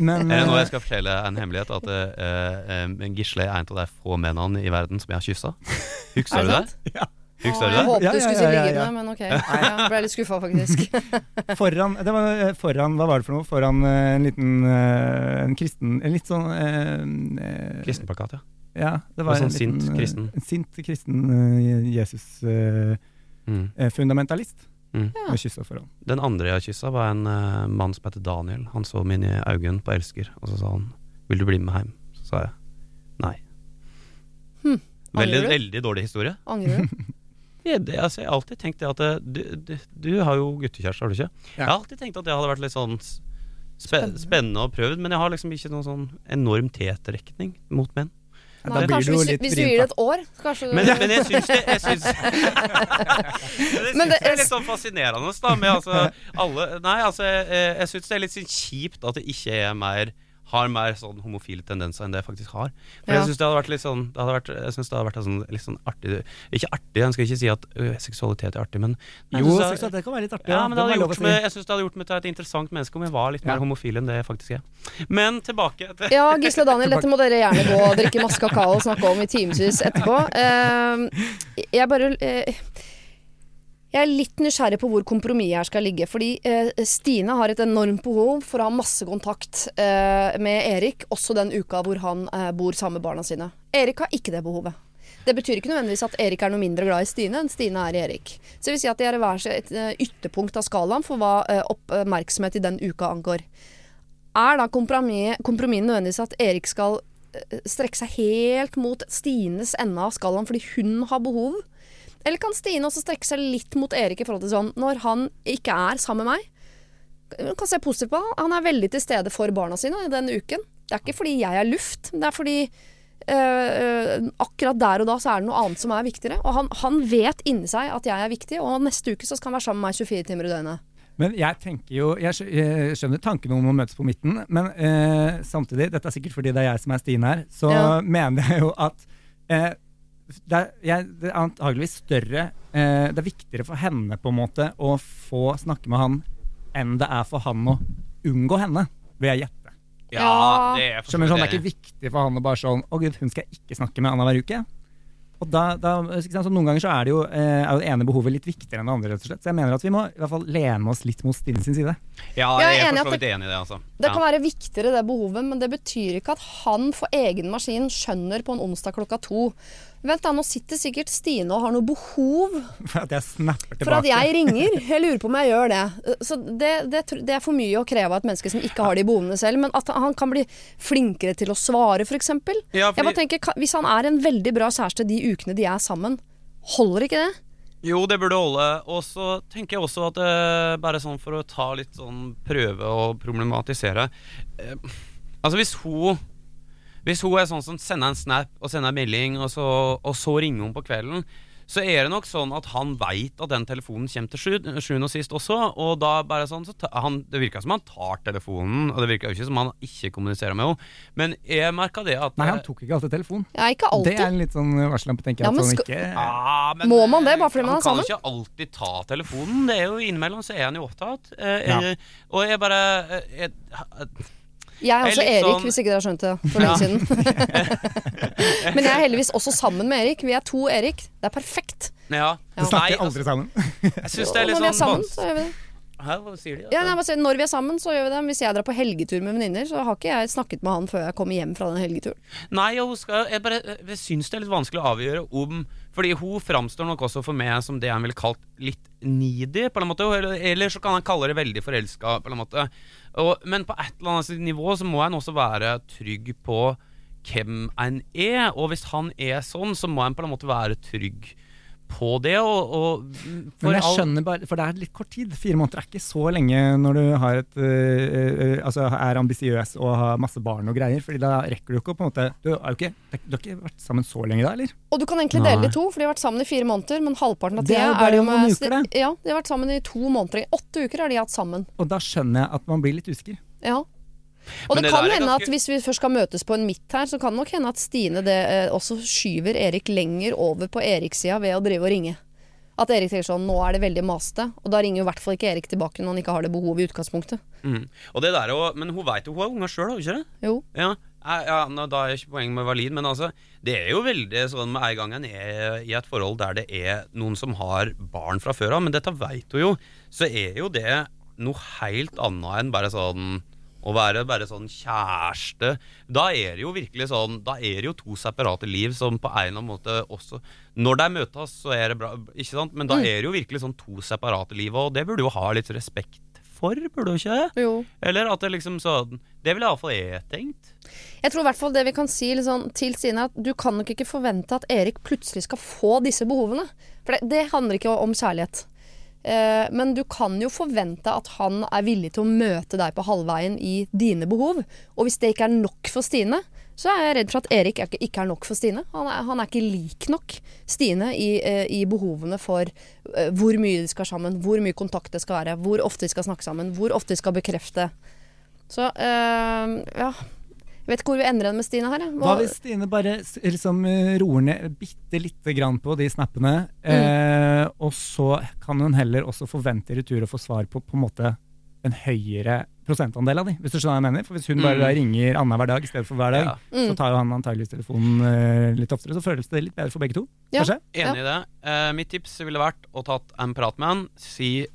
[SPEAKER 2] men
[SPEAKER 3] eh, nå jeg skal fortelle en hemmelighet? At eh, eh, Gisle er en av de få mennene i verden som jeg har kyssa. [laughs] Husker
[SPEAKER 1] Er
[SPEAKER 3] du
[SPEAKER 1] det?
[SPEAKER 2] Ja.
[SPEAKER 3] Husker du det?
[SPEAKER 1] jeg
[SPEAKER 2] håpet
[SPEAKER 1] du skulle si
[SPEAKER 2] ja, ja,
[SPEAKER 1] liggende,
[SPEAKER 2] ja.
[SPEAKER 1] men ok. [laughs] Jeg ble litt skuffa, faktisk. [laughs]
[SPEAKER 2] foran, det var eh, foran Hva var det for noe? Foran eh, en liten eh, en kristen En litt sånn eh,
[SPEAKER 3] Kristenplakat, ja.
[SPEAKER 2] Ja, det var
[SPEAKER 3] sånn
[SPEAKER 2] en liten,
[SPEAKER 3] sint kristen.
[SPEAKER 2] En sint kristen eh,
[SPEAKER 3] Mm.
[SPEAKER 2] Jesus-fundamentalist.
[SPEAKER 3] Mm.
[SPEAKER 1] Ja.
[SPEAKER 2] Med kyssa foran.
[SPEAKER 3] Den andre jeg kyssa, var en uh, mann som heter Daniel. Han så meg inn i øynene på Elsker, og så sa han 'Vil du bli med hjem?' Så sa jeg nei.
[SPEAKER 1] Hm.
[SPEAKER 3] Veldig, veldig dårlig historie.
[SPEAKER 1] Angrer du? [laughs]
[SPEAKER 3] Ja, det, altså, jeg har alltid tenkt det at det, du, du, du har jo guttekjæreste, har du ikke? Jeg har alltid tenkt at det hadde vært litt sånn spe,
[SPEAKER 1] Spennende.
[SPEAKER 3] å prøve, men jeg har liksom ikke noen sånn enorm tiltrekning mot menn.
[SPEAKER 1] Nei,
[SPEAKER 2] da blir
[SPEAKER 1] kanskje
[SPEAKER 2] det jo
[SPEAKER 1] hvis, du-
[SPEAKER 2] litt
[SPEAKER 1] hvis du gir det et år, kanskje du
[SPEAKER 3] Men, men jeg syns det Jeg syns, [laughs] jeg
[SPEAKER 1] Men
[SPEAKER 3] syns
[SPEAKER 1] det er-
[SPEAKER 3] er litt sånn fascinerende da med altså alle Nei, altså jeg, jeg syns det er litt sånn kjipt at det ikke er mer har mer sånn homofile tendenser enn det jeg faktisk har. For
[SPEAKER 1] Ja.
[SPEAKER 3] jeg syns det hadde vært litt sånn det hadde vært, Jeg synes det hadde vært sånn, litt sånn artig Ikke artig, jeg skal ikke si at ø, seksualitet er artig, men jeg
[SPEAKER 2] Jo,
[SPEAKER 3] det-
[SPEAKER 2] seksualitet kan være litt artig.
[SPEAKER 3] ja, men det hadde
[SPEAKER 2] være
[SPEAKER 3] gjort
[SPEAKER 2] si.
[SPEAKER 3] meg, jeg synes det hadde gjort meg til et interessant menneske om jeg var litt mer homofil enn det jeg faktisk er. Men tilbake til
[SPEAKER 1] Ja, Gisle og Daniel, dette må dere gjerne gå og drikke masse kakao og snakke om i timevis etterpå. Uh, jeg bare eh, Jeg er litt nysgjerrig på hvor kompromisset her skal ligge. Fordi eh, Stine har et enormt behov for å ha masse kontakt eh, med Erik, også den uka hvor han eh, bor sammen med barna sine. Erik har ikke det behovet. Det betyr ikke nødvendigvis at Erik er noe mindre glad i Stine enn Stine er i Erik. Så det vil si at de er hver sitt eh, ytterpunkt av skalaen for hva eh, oppmerksomhet i den uka angår. Er da kompromiss kompromisset nødvendigvis at Erik skal eh, strekke seg helt mot Stines ende av skalaen fordi hun har behov? Eller kan Stine også strekke seg litt mot Erik i forhold til sånn når han ikke er sammen med meg? Hun kan se positivt på han. Han er veldig til stede for barna sine den uken. Det er ikke fordi jeg er luft, det er fordi øh, akkurat der og da så er det noe annet som er viktigere. Og han, han vet inni seg at jeg er viktig, og neste uke så skal han være sammen med meg 24 timer i døgnet.
[SPEAKER 2] Men jeg tenker jo, jeg skjønner tanken om å møtes på midten, men øh, samtidig, dette er sikkert fordi det er jeg som er Stine her, så
[SPEAKER 1] Ja.
[SPEAKER 2] mener jeg jo at eh, det, er, jeg, det er antageligvis større eh, Det er viktigere for henne på en måte å få snakke med han enn det er for han å unngå henne, vil jeg gjette.
[SPEAKER 3] Ja, det er
[SPEAKER 2] Skjønner sånn, Det er ikke viktig for han å bare sånn Å gud, hun skal jeg ikke snakke med annenhver uke. Og da, da, så Noen ganger så er det jo, eh, er det ene behovet litt viktigere enn det andre. rett og slett. Så jeg mener at vi må i hvert fall lene oss litt mot Stine sin side.
[SPEAKER 3] Ja,
[SPEAKER 1] Jeg er
[SPEAKER 3] jeg er
[SPEAKER 1] enig
[SPEAKER 3] for
[SPEAKER 1] at
[SPEAKER 3] så vidt enig i det, altså.
[SPEAKER 1] Det
[SPEAKER 3] Ja.
[SPEAKER 1] kan være viktigere, det behovet, men det betyr ikke at han for egen maskin skjønner på en onsdag klokka to Vent da, nå sitter sikkert Stine og har noe behov [laughs]
[SPEAKER 2] For at jeg snapper tilbake.
[SPEAKER 1] for at jeg ringer. [laughs] Jeg lurer på om jeg gjør det. Så det, det, det er for mye å kreve av et menneske som ikke har de behovene selv. Men at han kan bli flinkere til å svare, f.eks.
[SPEAKER 3] Ja,
[SPEAKER 1] Jeg bare tenker, Hvis han er en veldig bra kjæreste de ukene de er sammen, holder ikke det?
[SPEAKER 3] Jo, det burde holde. Og så tenker jeg også at eh, bare sånn for å ta litt sånn prøve å problematisere eh, Altså hvis hun Hvis hun er sånn som sender en snap og sender en melding, og så, og så ringer hun på kvelden, så er det nok sånn at han veit at den telefonen kommer til sju- sjuende og sist også. Og da bare sånn så ta, han, Det virker som han tar telefonen, og det virker jo ikke som han ikke kommuniserer med henne. Men jeg merka det at
[SPEAKER 2] Nei, han tok ikke alltid telefonen.
[SPEAKER 1] Ja, ikke alltid.
[SPEAKER 2] Det er en litt sånn varsellampe, tenker jeg.
[SPEAKER 1] Ja, men
[SPEAKER 2] sånn
[SPEAKER 1] skal-
[SPEAKER 2] ikke
[SPEAKER 3] ja, men,
[SPEAKER 1] Må man det bare fordi man er
[SPEAKER 3] Han
[SPEAKER 1] sammen?
[SPEAKER 3] kan ikke alltid ta telefonen. Det er jo Innimellom så er han jo opptatt. Eh,
[SPEAKER 2] Ja.
[SPEAKER 3] eh, og jeg bare eh, jeg,
[SPEAKER 1] er
[SPEAKER 3] Jeg er
[SPEAKER 1] også Erik,
[SPEAKER 3] sånn-
[SPEAKER 1] hvis ikke dere har skjønt det for lenge siden. [laughs] Men jeg er heldigvis også sammen med Erik. Vi er to Erik. Det er perfekt.
[SPEAKER 3] Ja. Nei,
[SPEAKER 2] snakker
[SPEAKER 3] altså,
[SPEAKER 2] aldri sammen.
[SPEAKER 3] jeg synes det er litt
[SPEAKER 1] når vi er
[SPEAKER 3] sånn
[SPEAKER 1] sammen, så gjør vi det.
[SPEAKER 3] Hæ, hva sier de?
[SPEAKER 1] Ja, nei, når vi er sammen, så gjør vi det. Hvis jeg drar på helgetur med venninner, så har ikke jeg snakket med han før jeg kommer hjem fra den helgeturen.
[SPEAKER 3] Nei, jeg, skal, jeg, bare, jeg syns det er litt vanskelig å avgjøre om Fordi hun framstår nok også for meg som det jeg ville kalt litt needy, på en måte. Eller, så kan han kalle det veldig forelska, på en måte. Og, men på et eller annet nivå så må en også være trygg på hvem en er. Og hvis han er sånn, så må en på en måte være trygg på det. Og, og for
[SPEAKER 2] Men jeg skjønner bare, for det er litt kort tid. Fire måneder er ikke så lenge når du har et, øh, øh, altså er ambisiøs og har masse barn og greier. fordi da rekker du ikke å på en måte Du har jo ikke, du har ikke vært sammen så lenge da, eller?
[SPEAKER 1] Og du kan egentlig dele det i to, for de har vært sammen i fire måneder. Men halvparten av
[SPEAKER 2] Det er
[SPEAKER 1] er, det jo med
[SPEAKER 2] uker, det.
[SPEAKER 1] Ja, de har vært sammen i to måneder. Åtte uker har de hatt sammen.
[SPEAKER 2] Og da skjønner jeg at man blir litt usikker.
[SPEAKER 1] Ja. Og det,
[SPEAKER 3] det
[SPEAKER 1] kan hende
[SPEAKER 3] ganske-
[SPEAKER 1] at hvis vi først skal møtes på en midt her, så kan det nok hende at Stine det, eh, også skyver Erik lenger over på Eriks-sida ved å drive og ringe. At Erik tenker sånn nå er det veldig maste. Og da ringer jo i hvert fall ikke Erik tilbake når han ikke har det behovet i utgangspunktet.
[SPEAKER 3] Mm. Og det der, men hun veit jo hun har unger sjøl, har hun ikke det?
[SPEAKER 1] Jo.
[SPEAKER 3] Ja, ja, ja Da er ikke poenget med valid, men altså Det er jo veldig sånn med en gang en er i et forhold der det er noen som har barn fra før av, men dette veit hun jo, så er jo det noe helt annet enn bare sånn å være bare sånn kjæreste. Da er det jo virkelig sånn Da er det jo to separate liv som på en eller annen måte også Når de møtes, så er det bra, ikke sant? Men da er det jo virkelig sånn to separate liv, og det burde jo ha litt respekt for, burde du ikke det?
[SPEAKER 1] jo.
[SPEAKER 3] Eller at det liksom sånn Det ville iallfall jeg tenkt.
[SPEAKER 1] Jeg tror i hvert fall det vi kan si liksom, til Stine, at du kan nok ikke forvente at Erik plutselig skal få disse behovene. For det, det handler ikke om kjærlighet. Eh, men du kan jo forvente at han er villig til å møte deg på halvveien i dine behov. Og hvis det ikke er nok for Stine, så er jeg redd for at Erik er ikke er nok for Stine. Han er, han er ikke lik nok Stine i, eh, i behovene for eh, hvor mye de skal sammen, hvor mye kontakt det skal være, hvor ofte de skal snakke sammen, hvor ofte de skal bekrefte. Så øh, ja Jeg vet ikke hvor vi ender den med Stine her. Hva?
[SPEAKER 2] Hva hvis Stine bare liksom eh, roer ned bitte lite grann på de snappene, eh, og så kan hun heller også forvente i retur å få svar på på en måte en høyere prosentandel av de, hvis du skjønner hva jeg mener? For Hvis hun bare
[SPEAKER 3] Mm.
[SPEAKER 2] ringer annenhver dag i stedet for hver dag,
[SPEAKER 3] Ja.
[SPEAKER 1] Mm.
[SPEAKER 2] så tar jo han antageligvis telefonen eh, litt oftere, så føles det litt bedre for begge to.
[SPEAKER 1] Ja.
[SPEAKER 2] Kanskje?
[SPEAKER 3] Enig i det. Uh, mitt tips ville vært å tatt en prat med han. Si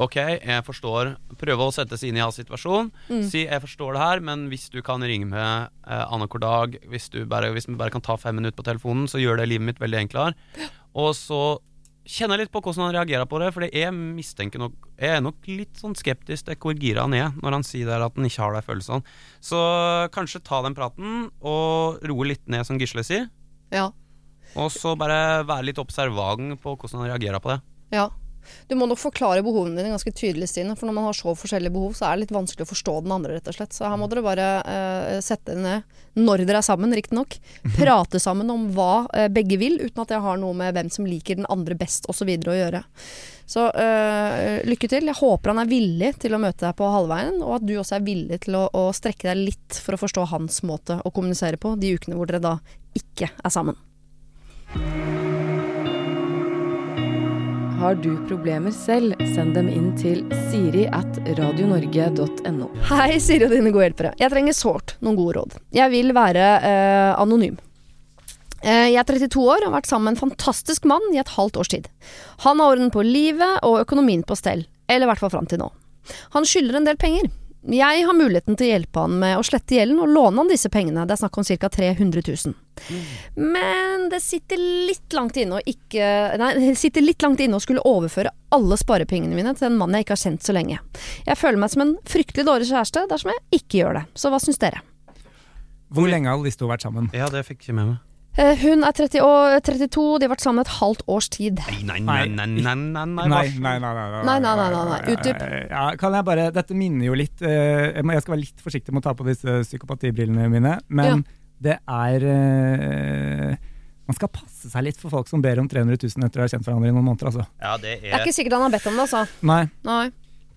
[SPEAKER 3] OK, jeg forstår. Prøve å sette seg inn i hans situasjon.
[SPEAKER 1] Mm.
[SPEAKER 3] Si jeg forstår det her, men hvis du kan ringe med eh, annenhver dag, hvis du bare, hvis vi bare kan ta fem minutter på telefonen, så gjør det livet mitt veldig enklere. Og så kjenner jeg litt på hvordan han reagerer på det, for jeg mistenker nok Jeg er nok litt sånn skeptisk til hvor gira han er når han sier der at han ikke har de følelsene. Så kanskje ta den praten, og roe litt ned, som Gisle sier.
[SPEAKER 1] Ja.
[SPEAKER 3] Og så bare være litt observant på hvordan han reagerer på det.
[SPEAKER 1] Ja. Du må nok forklare behovene dine ganske tydelig, Stine. For når man har så forskjellige behov, så er det litt vanskelig å forstå den andre, rett og slett. Så her må dere bare uh, sette dere ned, når dere er sammen, riktignok. Prate sammen om hva uh, begge vil, uten at jeg har noe med hvem som liker den andre best osv. å gjøre. Så uh, lykke til. Jeg håper han er villig til å møte deg på halvveien, og at du også er villig til å, å strekke deg litt for å forstå hans måte å kommunisere på de ukene hvor dere da ikke er sammen.
[SPEAKER 4] Har du problemer selv, send dem inn til siri at radionorge.no.
[SPEAKER 1] Hei, Siri og dine gode hjelpere. Jeg trenger sårt noen gode råd. Jeg vil være eh, anonym. Eh, jeg er 32 år og har vært sammen med en fantastisk mann i et halvt års tid. Han har orden på livet og økonomien på stell, eller i hvert fall fram til nå. Han skylder en del penger. Jeg har muligheten til å hjelpe han med å slette gjelden og låne han disse pengene, det er snakk om ca. 300 000. Men det sitter litt langt inne å ikke Nei, det sitter litt langt inne å skulle overføre alle sparepengene mine til en mann jeg ikke har kjent så lenge. Jeg føler meg som en fryktelig dårlig kjæreste dersom jeg ikke gjør det. Så hva syns dere?
[SPEAKER 2] Hvor lenge har disse to vært sammen?
[SPEAKER 3] Ja, det fikk jeg med meg.
[SPEAKER 1] Eh, Hun er 30 og 32, de har vært sammen et halvt års tid.
[SPEAKER 3] Nei, nei, nei, nei, nei, nei, nei,
[SPEAKER 2] Nei, nei, nei. nei,
[SPEAKER 1] Nei, nei, nei, nei, nei. Utdyp.
[SPEAKER 2] Ja, kan jeg bare, dette minner jo litt eh, Jeg skal være litt forsiktig med å ta på disse psykopatibrillene mine, men det er eh, Man skal passe seg litt for folk som ber om 300 000 etter å ha kjent hverandre i noen måneder, altså.
[SPEAKER 3] Ja, det
[SPEAKER 1] Det er
[SPEAKER 3] er
[SPEAKER 1] ikke sikkert han har bedt om det, altså.
[SPEAKER 2] Nei.
[SPEAKER 1] Nei.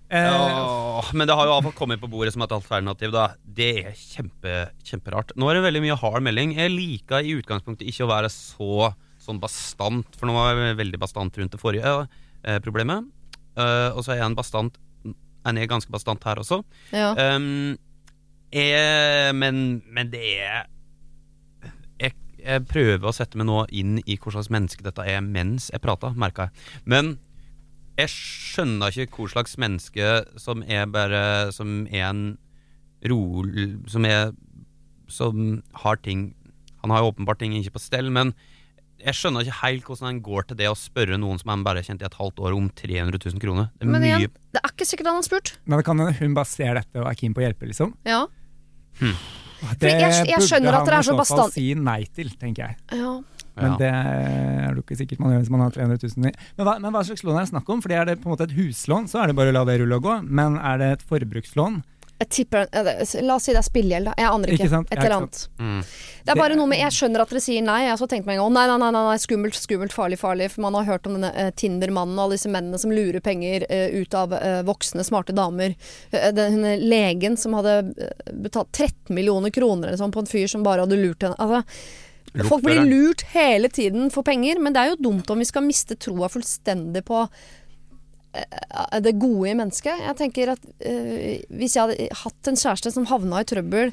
[SPEAKER 2] Eh,
[SPEAKER 3] Åh, Men det har jo iallfall kommet på bordet som et alternativ. da Det er kjempe, kjemperart. Nå er det veldig mye hard melding. Jeg liker i utgangspunktet ikke å være så sånn bastant, for nå var jeg veldig bastant rundt det forrige eh, problemet. Uh, og så er jeg en bastant En er ganske bastant her også.
[SPEAKER 1] Ja.
[SPEAKER 3] Um, jeg, men, men det er jeg, jeg prøver å sette meg nå inn i hva slags menneske dette er mens jeg prater, merker jeg. Men jeg skjønner ikke hva slags menneske som er bare Som er en rolig Som er Som har ting Han har jo åpenbart ting ikke på stell, men jeg skjønner ikke helt hvordan han går til det å spørre noen som han bare har kjent i et halvt år, om 300 000 kroner. Det er
[SPEAKER 1] Men
[SPEAKER 3] mye
[SPEAKER 1] det er ikke sikkert han har spurt.
[SPEAKER 2] men det kan hende hun bare ser dette og er keen på å hjelpe, liksom.
[SPEAKER 1] Ja.
[SPEAKER 2] Det
[SPEAKER 1] jeg- jeg skjønner at dere er så bastant.
[SPEAKER 2] Det burde han i
[SPEAKER 1] så
[SPEAKER 2] fall si nei til, tenker jeg.
[SPEAKER 1] ja.
[SPEAKER 2] Men
[SPEAKER 3] Ja.
[SPEAKER 2] det er det ikke sikkert man gjør hvis man har 300 000 i. Men hva, men hva slags lån er det snakk om? Fordi Er det på en måte et huslån, så er det bare å la det rulle og gå. Men er det et forbrukslån?
[SPEAKER 1] Jeg tipper La oss si det er spillegjeld, da. Jeg aner ikke.
[SPEAKER 2] Ikke sant?
[SPEAKER 1] Et eller annet.
[SPEAKER 3] Mm.
[SPEAKER 1] Det er bare
[SPEAKER 2] Det-
[SPEAKER 1] noe med Jeg skjønner at dere sier nei. Jeg har så tenkt meg en gang å nei, nei, nei, nei, skummelt, skummelt, farlig, farlig. For man har hørt om denne uh, Tinder-mannen og alle disse mennene som lurer penger uh, ut av uh, voksne, smarte damer. Den denne legen som hadde betalt 13 millioner kroner eller sånn på en fyr som bare hadde lurt henne. Altså, folk blir lurt hele tiden for penger, men det er jo dumt om vi skal miste troa fullstendig på det gode i mennesket. Jeg tenker at eh, Hvis jeg hadde hatt en kjæreste som havna i trøbbel,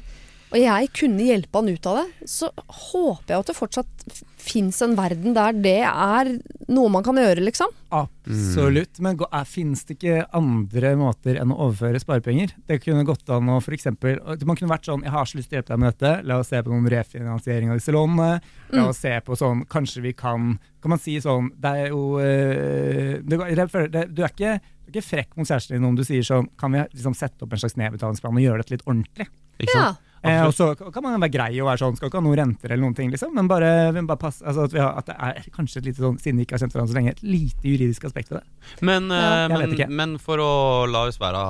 [SPEAKER 1] og jeg kunne hjelpe han ut av det, så håper jeg at det fortsatt fins en verden der det er noe man kan gjøre, liksom.
[SPEAKER 2] Absolutt. Men er- finnes det ikke andre måter enn å overføre sparepenger? Det kunne gått an å for eksempel, Man kunne vært sånn Jeg har så lyst til å hjelpe deg med dette. La oss se på noen refinansiering av disse lånene. La oss se på sånn Kanskje vi kan Kan man si sånn Det er jo eh, det, Du er ikke du er ikke frekk mot kjæresten din om du sier sånn Kan vi liksom sette opp en slags nedbetalingsplan og gjøre dette litt ordentlig?
[SPEAKER 3] Ikke
[SPEAKER 1] Ja.
[SPEAKER 2] Eh, og så kan man være grei og være sånn, skal ikke ha noen renter eller noen ting, liksom, men bare, bare pass, altså at, vi har, at det er kanskje et lite sånn, siden vi ikke har kjent hverandre så lenge, et lite juridisk aspekt ved det.
[SPEAKER 3] Men,
[SPEAKER 1] Ja.
[SPEAKER 3] eh,
[SPEAKER 2] vet
[SPEAKER 3] men, men for å la oss være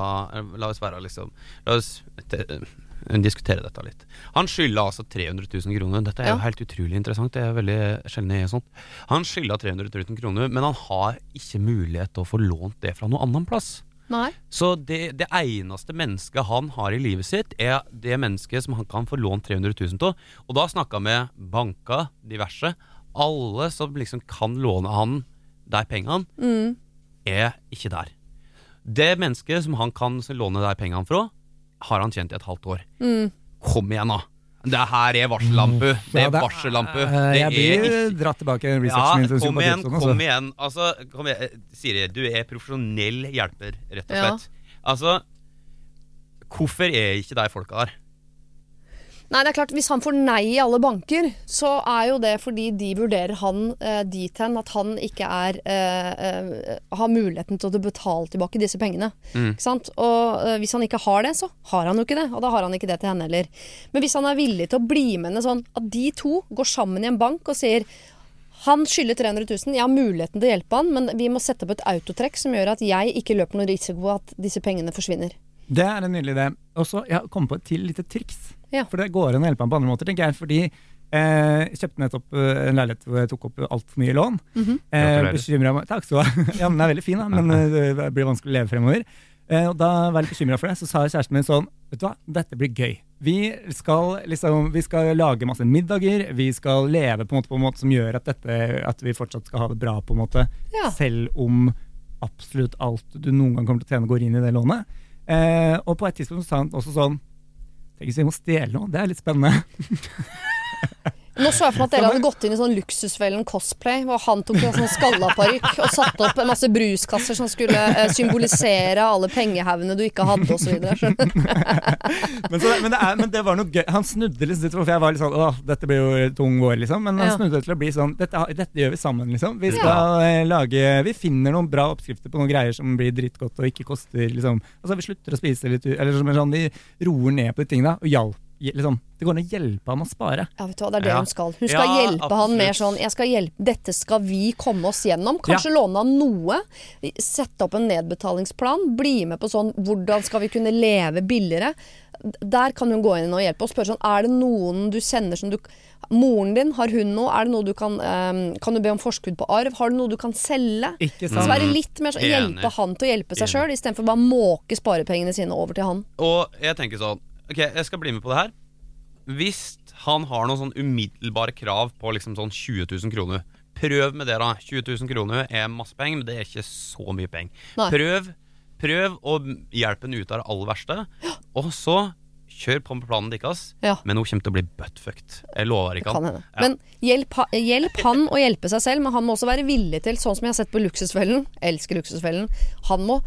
[SPEAKER 3] La oss være liksom La oss te, eh, diskutere dette litt. Han skylder altså 300 000 kroner. Dette er
[SPEAKER 1] Ja.
[SPEAKER 3] jo helt utrolig interessant. Det er veldig sjelden jeg gjør sånt. Han skylder 300 000 kroner, men han har ikke mulighet til å få lånt det fra noen annen plass.
[SPEAKER 1] Nei.
[SPEAKER 3] Så det, det eneste mennesket han har i livet sitt, er det mennesket som han kan få lånt 300 000 til. Og da snakka vi med banker, diverse. Alle som liksom kan låne han de pengene,
[SPEAKER 1] Mm.
[SPEAKER 3] er ikke der. Det mennesket som han kan låne de pengene fra, har han kjent i et halvt år.
[SPEAKER 1] Mm.
[SPEAKER 3] Kom igjen, da! Det her er varsellampe. Det er varsellampe.
[SPEAKER 2] eh,
[SPEAKER 3] Det
[SPEAKER 2] jeg
[SPEAKER 3] er
[SPEAKER 2] blir
[SPEAKER 3] ikke
[SPEAKER 2] dratt tilbake
[SPEAKER 3] ja,
[SPEAKER 2] min.
[SPEAKER 3] kom igjen, kom
[SPEAKER 2] altså.
[SPEAKER 3] igjen. Altså, kom igjen. Siri, du er profesjonell hjelper, rett og
[SPEAKER 1] Ja.
[SPEAKER 3] slett. Altså, hvorfor er ikke de folka der?
[SPEAKER 1] Nei, det er klart, Hvis han får nei i alle banker, så er jo det fordi de vurderer han eh, dit hen at han ikke er eh, eh, har muligheten til å betale tilbake disse pengene.
[SPEAKER 3] Mm.
[SPEAKER 1] Ikke sant? Og eh, Hvis han ikke har det, så har han jo ikke det. Og da har han ikke det til henne heller. Men hvis han er villig til å bli med henne sånn at de to går sammen i en bank og sier han skylder 300 000, jeg har muligheten til å hjelpe han, men vi må sette opp et autotrekk som gjør at jeg ikke løper noen risiko at disse pengene forsvinner.
[SPEAKER 2] Det er en nydelig idé. Og så jeg kom på et til lite triks.
[SPEAKER 1] Ja.
[SPEAKER 2] For det går an å hjelpe ham på andre måter, tenker jeg. Fordi eh, jeg kjøpte nettopp eh, en leilighet hvor jeg tok opp altfor mye lån.
[SPEAKER 1] Mhm.
[SPEAKER 2] eh,
[SPEAKER 3] Gratulerer.
[SPEAKER 2] bekymret meg Takk skal du ha. [laughs] Ja, men den er veldig fin, da, men eh, det blir vanskelig å leve fremover. Eh, og da var jeg litt bekymra for det. Så sa kjæresten min sånn Vet du hva, dette blir gøy. Vi skal, liksom, vi skal lage masse middager. Vi skal leve på en måte, på en måte som gjør at, dette, at vi fortsatt skal ha det bra, på en måte.
[SPEAKER 1] Ja.
[SPEAKER 2] Selv om absolutt alt du noen gang kommer til å tjene, går inn i det lånet. Eh, og på et tidspunkt sa han også sånn Tenk hvis vi må stjele noe, det er litt spennende. [laughs]
[SPEAKER 1] Nå så jeg for meg at dere hadde gått inn i sånn Luksusfellen cosplay, hvor han tok en sånn skalla parykk og satte opp en masse bruskasser som skulle eh, symbolisere alle pengehaugene du ikke hadde, osv. [laughs]
[SPEAKER 2] Men, så, men, det er, men det var noe gøy. Han snudde litt, for jeg var litt sånn Åh, dette blir jo tung vår, liksom. Men han
[SPEAKER 1] Ja.
[SPEAKER 2] snudde til å bli sånn dette, dette gjør vi sammen, liksom. Vi skal eh, lage Vi finner noen bra oppskrifter på noen greier som blir drittgodt og ikke koster, liksom. Altså, vi slutter å spise litt Eller som er sånn, vi roer ned på de tingene, og hjalp. Liksom. Det går an å hjelpe ham å spare.
[SPEAKER 1] Ja, vet du hva, det er det
[SPEAKER 3] Ja.
[SPEAKER 1] hun skal. Hun skal
[SPEAKER 3] Ja,
[SPEAKER 1] hjelpe han med sånn jeg skal hjelpe, Dette skal vi komme oss gjennom. Kanskje låne han noe. Sette opp en nedbetalingsplan. Bli med på sånn hvordan skal vi kunne leve billigere. Der kan hun gå inn og hjelpe og spørre sånn Er det noen du kjenner som du Moren din, har hun noe? Er det noe du kan um, Kan du be om forskudd på arv? Har du noe du kan selge?
[SPEAKER 2] Ikke
[SPEAKER 1] Så være litt mer sånn
[SPEAKER 3] Enig.
[SPEAKER 1] Hjelpe han til å hjelpe seg sjøl, istedenfor bare måke sparepengene sine over til han.
[SPEAKER 3] Og jeg tenker sånn Ok, jeg skal bli med på det her. Hvis han har noen sånn umiddelbare krav på liksom sånn 20 000 kroner Prøv med det, da. 20 000 kroner er masse penger, men det er ikke så mye penger. Prøv, prøv å hjelpe henne ut av det aller verste, og så kjør på med planen deres.
[SPEAKER 1] Ja.
[SPEAKER 3] Men hun kommer til å bli buttfucked. Jeg lover ikke
[SPEAKER 1] Kan
[SPEAKER 3] han.
[SPEAKER 1] Ja. Men hjelp, hjelp han å hjelpe seg selv, men han må også være villig til, sånn som jeg har sett på Luksusfellen, elsker Luksusfellen, han må,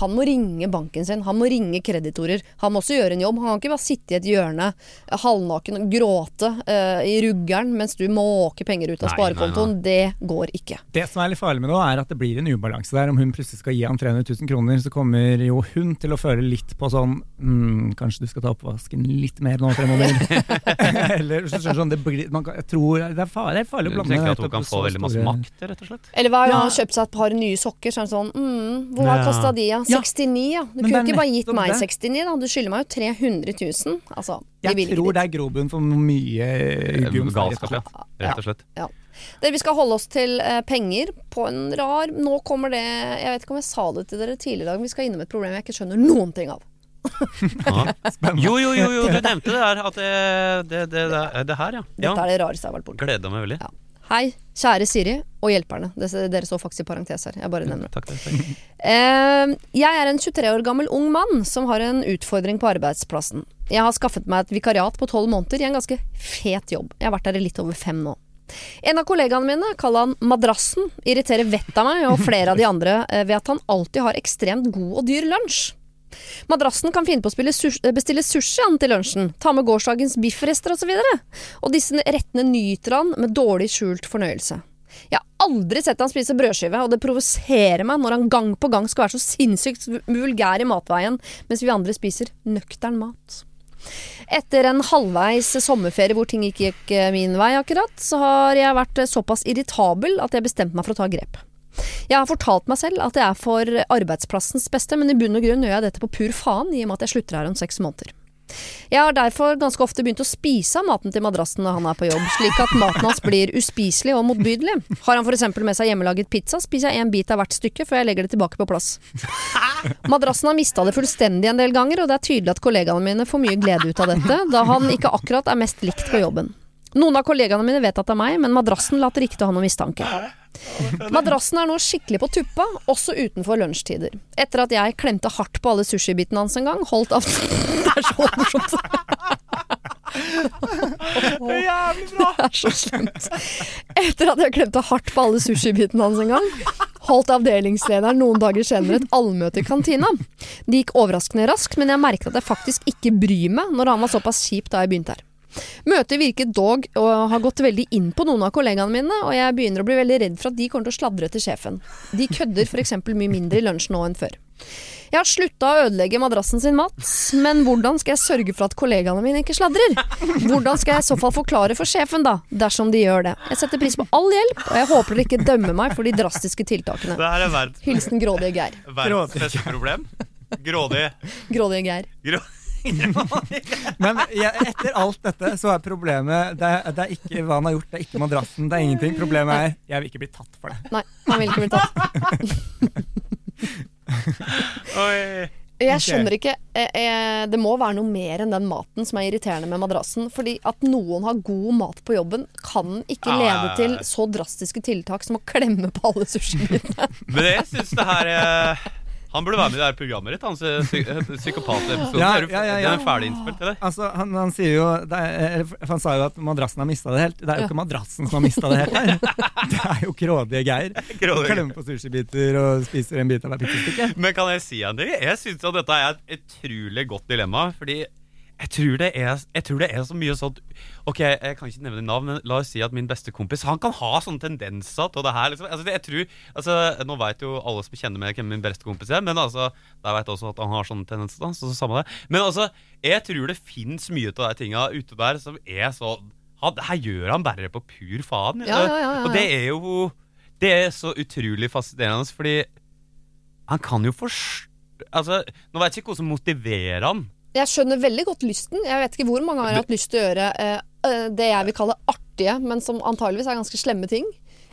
[SPEAKER 1] han må ringe banken sin, han må ringe kreditorer. Han må også gjøre en jobb. Han kan ikke bare sitte i et hjørne eh, halvnaken og gråte uh, i ruggeren mens du måker penger ut av
[SPEAKER 3] Nei,
[SPEAKER 1] sparekontoen.
[SPEAKER 3] nei,
[SPEAKER 1] Det går ikke.
[SPEAKER 2] Det som er litt farlig med nå, er at det blir en ubalanse der. Om hun plutselig skal gi han 300 000 kroner, så kommer jo hun til å føle litt på sånn mm, Kanskje du skal ta oppvasken litt mer nå fremover. [laughs] [laughs] Eller så skjønner du sånn, det blir, man jeg tror det er farlig, det er farlig å
[SPEAKER 3] Du
[SPEAKER 2] blande
[SPEAKER 3] tenker at hun kan få veldig masse makt, rett og slett?
[SPEAKER 1] Eller gang
[SPEAKER 2] Ja.
[SPEAKER 1] han har kjøpt seg et par nye sokker, så er han sånn mm, Hvor har
[SPEAKER 3] Ja.
[SPEAKER 1] kosta de, ja?
[SPEAKER 2] Ja.
[SPEAKER 1] 69, ja. Du
[SPEAKER 2] Men
[SPEAKER 1] kunne ikke bare gitt meg 69, da. Du skylder meg jo 300 000. Altså, de
[SPEAKER 2] Jeg
[SPEAKER 1] vil
[SPEAKER 2] tror det er grobunn for mye ugum.
[SPEAKER 3] Galskap, rett rett og slett.
[SPEAKER 1] Dere, vi skal holde oss til eh, penger på en rar Nå kommer det Jeg vet ikke om jeg sa det til dere tidligere i dag, men vi skal innom et problem jeg ikke skjønner noen ting av. [laughs]
[SPEAKER 3] Ja. Jo, jo, jo, jo, du [laughs] nevnte det der. At det, det, det, det, det her, ja.
[SPEAKER 1] Dette er det rareste jeg har vært borti.
[SPEAKER 3] Gleder meg veldig.
[SPEAKER 1] Ja. Hei, kjære Siri og hjelperne. Dere står faktisk i parentes her. Jeg bare nevner det.
[SPEAKER 3] Takk, takk, takk. [laughs]
[SPEAKER 1] Eh, jeg er en 23 år gammel ung mann som har en utfordring på arbeidsplassen. Jeg har skaffet meg et vikariat på tolv måneder i en ganske fet jobb. Jeg har vært der i litt over fem nå. En av kollegaene mine, kaller han Madrassen, irriterer vettet av meg og flere av de andre eh, ved at han alltid har ekstremt god og dyr lunsj. Madrassen kan finne på å sus bestille sushi han til lunsjen, ta med gårsdagens biffrester osv. Og, så og disse rettene nyter han med dårlig skjult fornøyelse. Jeg har aldri sett han spise brødskive, og det provoserer meg når han gang på gang skal være så sinnssykt vulgær i matveien, mens vi andre spiser nøktern mat. Etter en halvveis sommerferie hvor ting ikke gikk eh, min vei akkurat, så har jeg vært eh, såpass irritabel at jeg bestemte meg for å ta grep. Jeg har fortalt meg selv at det er for arbeidsplassens beste, men i bunn og grunn gjør jeg dette på pur faen i og med at jeg slutter her om seks måneder. Jeg har derfor ganske ofte begynt å spise av maten til madrassen når han er på jobb, slik at maten hans blir uspiselig og motbydelig. Har han f.eks. med seg hjemmelaget pizza, spiser jeg en bit av hvert stykke før jeg legger det tilbake på plass. Madrassen har mista det fullstendig en del ganger, og det er tydelig at kollegaene mine får mye glede ut av dette, da han ikke akkurat er mest likt på jobben. Noen av kollegaene mine vet at det er meg, men madrassen later ikke til å ha noen mistanke. Madrassen er nå skikkelig på tuppa, også utenfor lunsjtider. Etter at jeg klemte hardt på alle sushibitene hans en gang, holdt av [laughs] Det er så morsomt. Det er så slemt. Etter at jeg klemte hardt på alle sushibitene hans en gang, holdt avdelingslederen noen dager senere et allmøte i kantina. Det gikk overraskende raskt, men jeg merket at jeg faktisk ikke bryr meg når han var såpass kjip da jeg begynte her. Møtet virket dog å ha gått veldig inn på noen av kollegaene mine, og jeg begynner å bli veldig redd for at de kommer til å sladre til sjefen. De kødder f.eks. mye mindre i lunsj nå enn før. Jeg har slutta å ødelegge madrassen sin mat, men hvordan skal jeg sørge for at kollegaene mine ikke sladrer? Hvordan skal jeg i så fall forklare for sjefen, da, dersom de gjør det? Jeg setter pris på all hjelp, og jeg håper dere ikke dømmer meg for de drastiske tiltakene.
[SPEAKER 3] Er
[SPEAKER 1] Hilsen grådige Geir.
[SPEAKER 3] verdens beste problem. Grådig.
[SPEAKER 1] Grådige Geir.
[SPEAKER 3] Grå [laughs]
[SPEAKER 2] Men ja, etter alt dette, så er problemet det er, det er ikke hva han har gjort, det er ikke madrassen, det er ingenting. Problemet er jeg vil ikke bli tatt for det.
[SPEAKER 1] Nei, han vil ikke bli tatt. [laughs]
[SPEAKER 3] Oi.
[SPEAKER 1] Jeg skjønner ikke eh, eh, Det må være noe mer enn den maten som er irriterende med madrassen. Fordi at noen har god mat på jobben, kan ikke
[SPEAKER 3] ah,
[SPEAKER 1] lede til så drastiske tiltak som å klemme på alle sushiene. [laughs]
[SPEAKER 3] Men jeg syns det her eh, Han burde være med i det her programmet ditt. Han psy psykopatepisoden.
[SPEAKER 2] Ja,
[SPEAKER 3] er
[SPEAKER 2] ja, ja, ja.
[SPEAKER 3] Den er ferdig innspilt, eller?
[SPEAKER 2] Altså, han, han sier jo det er, Han sa jo at madrassen har mista det helt. Det er jo ikke madrassen som har mista det helt her. [laughs] Det er jo grådige Geir.
[SPEAKER 3] Grådige Geir.
[SPEAKER 2] Klemmer på sushibiter og spiser en bit av hver pizzastykke.
[SPEAKER 3] Men kan jeg si en ting? Jeg syns at dette er et utrolig godt dilemma. Fordi jeg tror det er, jeg tror det er så mye sånn Ok, jeg kan ikke nevne navn, men la oss si at min beste kompis Han kan ha sånne tendenser til det her. Liksom. Altså, jeg tror, altså, nå vet jo alle som kjenner meg, hvem min beste kompis er, men altså, jeg vet også at han har sånne tendenser. Da, så, så. Men altså, jeg tror det fins mye av de tinga ute der som er så han, Her gjør han bare på pur faen.
[SPEAKER 1] Ja, ja, ja, ja,
[SPEAKER 3] Og det er jo Det er så utrolig fascinerende, fordi han kan jo forstå Altså, Nå vet jeg ikke hva som motiverer han.
[SPEAKER 1] Jeg skjønner veldig godt lysten. Jeg vet ikke hvor mange ganger jeg har hatt lyst til å gjøre eh, eh, det jeg vil kalle artige, men som antageligvis er ganske slemme ting.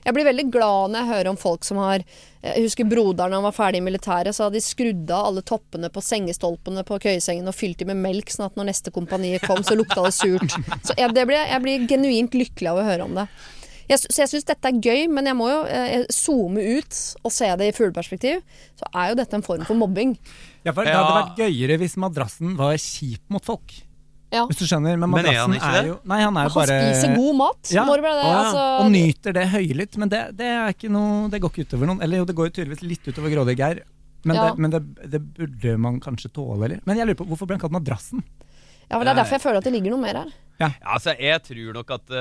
[SPEAKER 1] Jeg blir veldig glad når jeg hører om folk som har eh, Jeg husker broderen han var ferdig i militæret, så hadde de skrudd av alle toppene på sengestolpene på køyesengen og fylt de med melk, sånn at når neste kompani kom, så lukta det surt. [laughs] Så jeg, det blir, jeg blir genuint lykkelig av å høre om det. Jeg, så jeg syns dette er gøy, men jeg må jo jeg, zoome ut og se det i fugleperspektiv. Så er jo dette en form for mobbing.
[SPEAKER 2] Ja, for Det
[SPEAKER 3] Ja.
[SPEAKER 2] hadde vært gøyere hvis madrassen var kjip mot folk.
[SPEAKER 1] Ja.
[SPEAKER 2] Hvis du skjønner, Men
[SPEAKER 3] Men er han ikke
[SPEAKER 2] er,
[SPEAKER 3] det?
[SPEAKER 2] jo Nei, han er
[SPEAKER 1] Han
[SPEAKER 2] bare
[SPEAKER 1] spiser god mat.
[SPEAKER 2] Ja.
[SPEAKER 1] Det. Altså,
[SPEAKER 2] og nyter det høylytt. Men det, det er ikke noe Det går ikke utover noen. Eller jo, det går jo tydeligvis litt utover grådig Geir. Men,
[SPEAKER 1] Ja.
[SPEAKER 2] det, men det, det burde man kanskje tåle, eller? Men jeg lurer på, hvorfor ble han kalt madrassen?
[SPEAKER 1] Ja, men Det er derfor jeg føler at det ligger noe mer her.
[SPEAKER 3] Ja, altså, jeg tror nok at uh,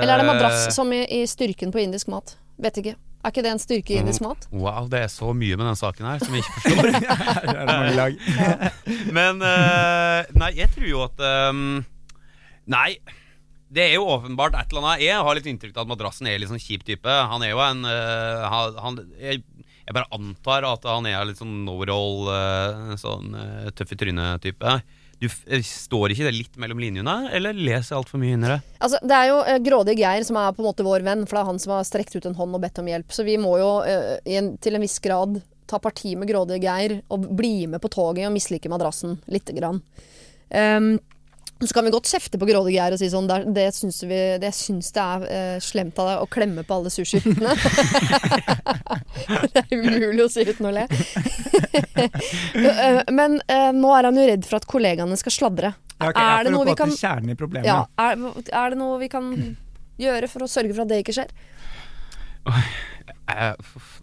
[SPEAKER 1] Eller er det madrass som i, i styrken på indisk mat? Vet ikke. Er ikke det en styrke i indisk mat?
[SPEAKER 3] Wow, det er så mye med den saken her som jeg ikke forstår. [laughs]
[SPEAKER 2] Her er det mange lag. [laughs]
[SPEAKER 3] Men uh, Nei, jeg tror jo at um, Nei. Det er jo åpenbart et eller annet Jeg har litt inntrykk av at madrassen er litt sånn kjip type. Han er jo en uh, han, jeg, jeg bare antar at han er litt sånn overall uh, sånn uh, tøff i trynet-type. Du f Står ikke det litt mellom linjene, eller leser altfor mye inn i det?
[SPEAKER 1] Altså, det er jo eh, grådig Geir som er på en måte vår venn, for det er han som har strekt ut en hånd og bedt om hjelp. Så vi må jo eh, i en, til en viss grad ta parti med grådig Geir og bli med på toget og mislike madrassen lite grann. Um, så kan vi godt kjefte på grådige og si sånn Det, det syns vi Det syns det er eh, slemt av deg å klemme på alle sushihyttene. [laughs] det er umulig å si uten å le. Eh, [laughs] Men eh, nå er han jo redd for at kollegaene skal sladre.
[SPEAKER 2] Ja,
[SPEAKER 1] er det noe vi kan
[SPEAKER 2] kjernen i problemet.
[SPEAKER 1] ja, er, er det noe vi kan gjøre for å sørge for at det ikke skjer?
[SPEAKER 3] Jeg,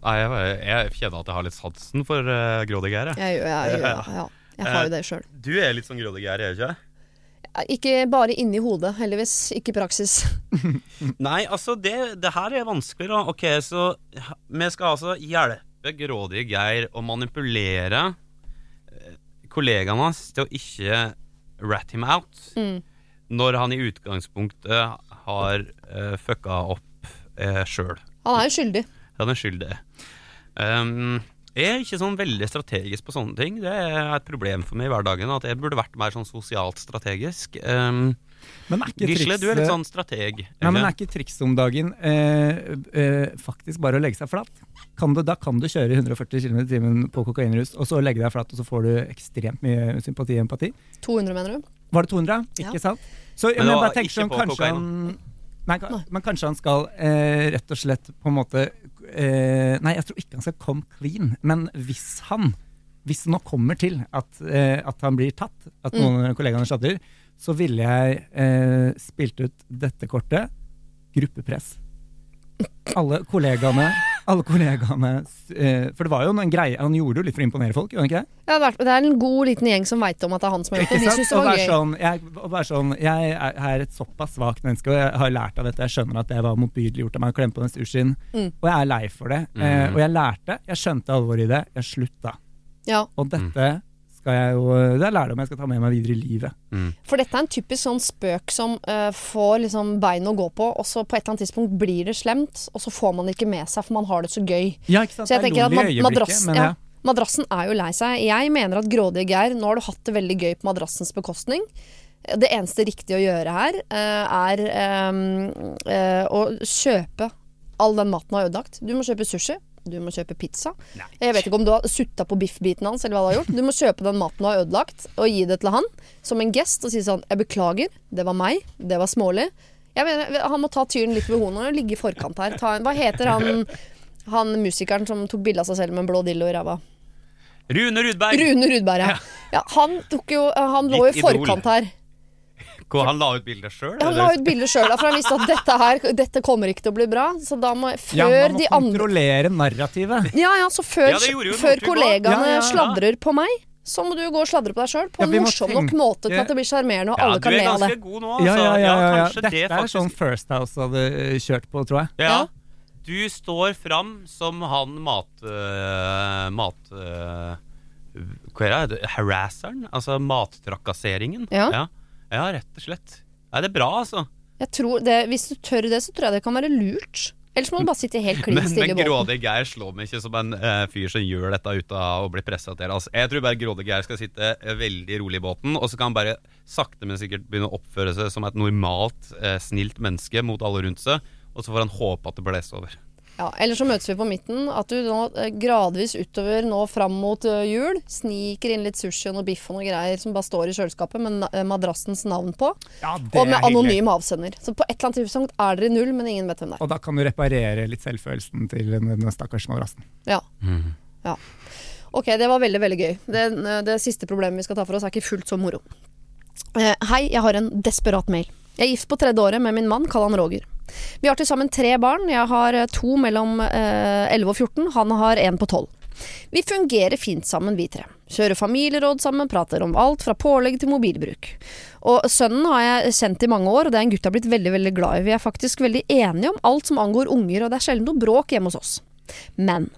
[SPEAKER 3] jeg, jeg kjenner at jeg har litt sansen for uh, grådige jeg.
[SPEAKER 1] Jeg, jeg, jeg har jo det sjøl.
[SPEAKER 3] Du er litt sånn grådig Geir, er du ikke?
[SPEAKER 1] Ikke bare inni hodet, heldigvis. Ikke i praksis. [laughs]
[SPEAKER 3] Nei, altså, det, det her er vanskelig, da. Ok, så vi skal altså hjelpe grådige Geir å manipulere kollegaen kollegaene hans til å ikke rat him out
[SPEAKER 1] Mm.
[SPEAKER 3] når han i utgangspunktet har uh, fucka opp uh, sjøl.
[SPEAKER 1] Han er jo skyldig.
[SPEAKER 3] Han er skyldig. Um, jeg er ikke sånn veldig strategisk på sånne ting. Det er et problem for meg i hverdagen. At jeg burde vært mer sånn sosialt strategisk. Um,
[SPEAKER 2] Men er ikke
[SPEAKER 3] Gisle, du er litt sånn strateg.
[SPEAKER 2] Nei, men er ikke trikset om dagen eh, eh, faktisk bare å legge seg flat? Kan du, da kan du kjøre 140 km i timen på kokainrus, og så legge deg flat, og så får du ekstremt mye sympati og empati?
[SPEAKER 1] 200, mener du?
[SPEAKER 2] Var det 200? Ikke
[SPEAKER 1] Ja.
[SPEAKER 2] sant? Så
[SPEAKER 3] Men
[SPEAKER 2] men jeg bare tenker sånn, kanskje
[SPEAKER 3] kokain,
[SPEAKER 2] han Nei, men kanskje han skal eh, rett og slett på en måte eh, Nei, jeg tror ikke han skal come clean, men hvis han hvis det nå kommer til at, eh, at han blir tatt, at noen av kollegaene sladrer, så ville jeg eh, spilt ut dette kortet gruppepress. Alle kollegaene alle kollegaene eh, For det var jo en greie Han gjorde det jo litt for å imponere folk, gjorde han ikke det?
[SPEAKER 1] Ja, det er en god liten gjeng som veit om at det er han som har gjort det. De syns det var gøy.
[SPEAKER 2] sånn, jeg, og være sånn, jeg er, et såpass svakt menneske, og jeg har lært av dette. Jeg skjønner at det var motbydelig gjort av meg å klemme på den sushien,
[SPEAKER 1] Mm.
[SPEAKER 2] og jeg er lei for det. Eh, og jeg lærte, jeg skjønte alvoret i det, jeg slutta.
[SPEAKER 1] Ja,
[SPEAKER 2] Og dette skal jeg jo Det er lærdom jeg skal ta med meg videre i livet.
[SPEAKER 3] Mm.
[SPEAKER 1] For dette er en typisk sånn spøk som uh, får liksom bein å gå på, og så på et eller annet tidspunkt blir det slemt, og så får man det ikke med seg, for man har det så gøy.
[SPEAKER 2] Ja, ikke sant?
[SPEAKER 1] Så jeg
[SPEAKER 2] det er
[SPEAKER 1] tenker at
[SPEAKER 2] lol i øyeblikket,
[SPEAKER 1] madrassen,
[SPEAKER 2] men
[SPEAKER 1] ja,
[SPEAKER 2] ja.
[SPEAKER 1] madrassen er jo lei seg. Jeg mener at grådige Geir, nå har du hatt det veldig gøy på madrassens bekostning. Det eneste riktige å gjøre her uh, er um, uh, å kjøpe all den maten du har ødelagt. Du må kjøpe sushi. Du må kjøpe pizza. Jeg vet ikke om du har sutta på biffbiten hans, eller hva du har gjort. Du må kjøpe den maten du har ødelagt, og gi det til han som en gest og si sånn Jeg beklager, det var meg. Det var smålig. Jeg mener, Han må ta tyren litt ved hornet og ligge i forkant her. Ta en, hva heter han, han musikeren som tok bilde av seg selv med en blå dillo i ræva?
[SPEAKER 3] Rune Rudberg!
[SPEAKER 1] Rune Rudberg, ja. ja. Han jo Han lå i forkant her.
[SPEAKER 3] Han la ut bilde sjøl?
[SPEAKER 1] Han la ut bilde sjøl, for han visste at dette her Dette kommer ikke til å bli bra. Så da må før Ja,
[SPEAKER 2] man må
[SPEAKER 1] de andre
[SPEAKER 2] kontrollere narrativet.
[SPEAKER 1] Ja ja, så før,
[SPEAKER 3] Ja, jo
[SPEAKER 1] før kollegaene
[SPEAKER 2] Ja, ja, ja.
[SPEAKER 1] sladrer på meg, så må du gå og sladre på deg sjøl. På
[SPEAKER 2] Ja,
[SPEAKER 1] en morsom nok måte til at det blir sjarmerende, og
[SPEAKER 3] Ja,
[SPEAKER 1] alle kan
[SPEAKER 3] er
[SPEAKER 1] le av det.
[SPEAKER 3] ganske god nå, altså.
[SPEAKER 2] Ja, ja, ja, ja, ja. Dette
[SPEAKER 3] det
[SPEAKER 2] er
[SPEAKER 3] faktisk
[SPEAKER 2] sånn First House hadde kjørt på, tror jeg.
[SPEAKER 3] Ja.
[SPEAKER 1] Ja.
[SPEAKER 3] Du står fram som han mat... Uh, mat uh, hva er det? Harasseren? Altså mattrakasseringen?
[SPEAKER 1] Ja.
[SPEAKER 3] Ja. Rett og slett. Nei, det er bra, altså.
[SPEAKER 1] Jeg tror det, Hvis du tør det, så tror jeg det kan være lurt. Ellers må du bare sitte helt klin
[SPEAKER 3] Men,
[SPEAKER 1] stille
[SPEAKER 3] men
[SPEAKER 1] i båten.
[SPEAKER 3] Grådig Geir slår meg ikke som en eh, fyr som gjør dette uten å bli pressa til. Altså, jeg tror bare Grådig Geir skal sitte eh, veldig rolig i båten, og så kan han bare sakte, men sikkert begynne å oppføre seg som et normalt, eh, snilt menneske mot alle rundt seg, og så får han håpe at det blåser over.
[SPEAKER 1] Ja, Eller så møtes vi på midten. At du nå eh, gradvis utover nå fram mot eh, jul sniker inn litt sushi og noe biff og noe greier som bare står i kjøleskapet med eh, madrassens navn på.
[SPEAKER 2] Ja, det
[SPEAKER 1] Og med
[SPEAKER 2] er hyggelig.
[SPEAKER 1] anonym avsender. Så på et eller annet tidspunkt er dere i null, men ingen vet hvem det er.
[SPEAKER 2] Og da kan du reparere litt selvfølelsen til den, stakkars madrassen.
[SPEAKER 1] Ja. ja. Ok, det var veldig, veldig gøy. Det, det siste problemet vi skal ta for oss, er ikke fullt så moro. Eh, hei, jeg har en desperat mail. Jeg er gift på tredje året med min mann, kall han Roger. Vi har til sammen tre barn. Jeg har eh, to mellom eh, 11 og 14. Han har en på 12. Vi fungerer fint sammen, vi tre. Kjører familieråd sammen, prater om alt fra pålegg til mobilbruk. Og sønnen har jeg kjent i mange år, og det er en gutt jeg har blitt veldig veldig glad i. Vi er faktisk veldig enige om alt som angår unger, og det er sjelden noe bråk hjemme hos oss. Men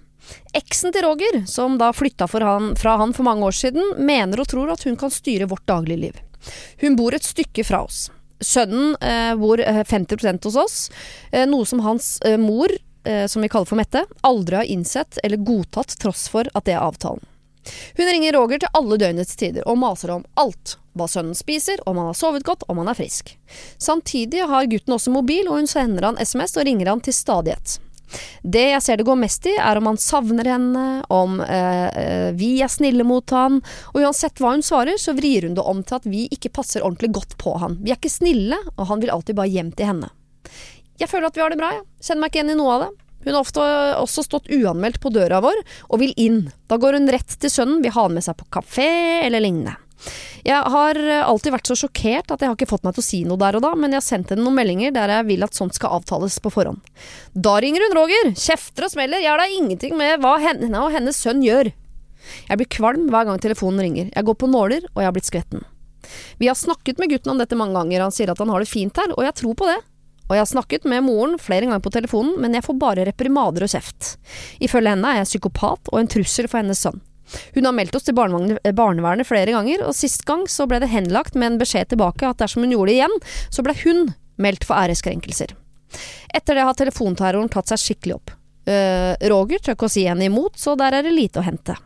[SPEAKER 1] eksen til Roger, som da flytta han, fra han for mange år siden, mener og tror at hun kan styre vårt dagligliv. Hun bor et stykke fra oss. Sønnen eh, bor eh, 50 hos oss, eh, noe som hans eh, mor, eh, som vi kaller for Mette, aldri har innsett eller godtatt tross for at det er avtalen. Hun ringer Roger til alle døgnets tider og maser om alt. Hva sønnen spiser, om han har sovet godt, om han er frisk. Samtidig har gutten også mobil, og hun sender han SMS og ringer han til stadighet. Det jeg ser det går mest i, er om han savner henne, om eh, eh, vi er snille mot han, og uansett hva hun svarer, så vrir hun det om til at vi ikke passer ordentlig godt på han. Vi er ikke snille, og han vil alltid bare hjem til henne. Jeg føler at vi har det bra, jeg. Kjenner meg ikke igjen i noe av det. Hun har ofte også stått uanmeldt på døra vår og vil inn. Da går hun rett til sønnen, vil ha han med seg på kafé eller lignende. Jeg har eh, alltid vært så sjokkert at jeg har ikke fått meg til å si noe der og da, men jeg har sendt henne noen meldinger der jeg vil at sånt skal avtales på forhånd. Da ringer hun Roger, kjefter og smeller, jeg har da ingenting med hva henne og hennes sønn gjør. Jeg blir kvalm hver gang telefonen ringer, jeg går på nåler og jeg har blitt skvetten. Vi har snakket med gutten om dette mange ganger, han sier at han har det fint her, og jeg tror på det. Og jeg har snakket med moren flere ganger på telefonen, men jeg får bare reprimader og kjeft. Ifølge henne er jeg psykopat og en trussel for hennes sønn. Hun har meldt oss til barnevernet, barnevernet flere ganger, og sist gang så ble det henlagt med en beskjed tilbake at dersom hun gjorde det igjen, så ble hun meldt for æreskrenkelser. Etter det har telefonterroren tatt seg skikkelig opp. Eh, Roger tør ikke å si henne imot, så der er det lite å hente.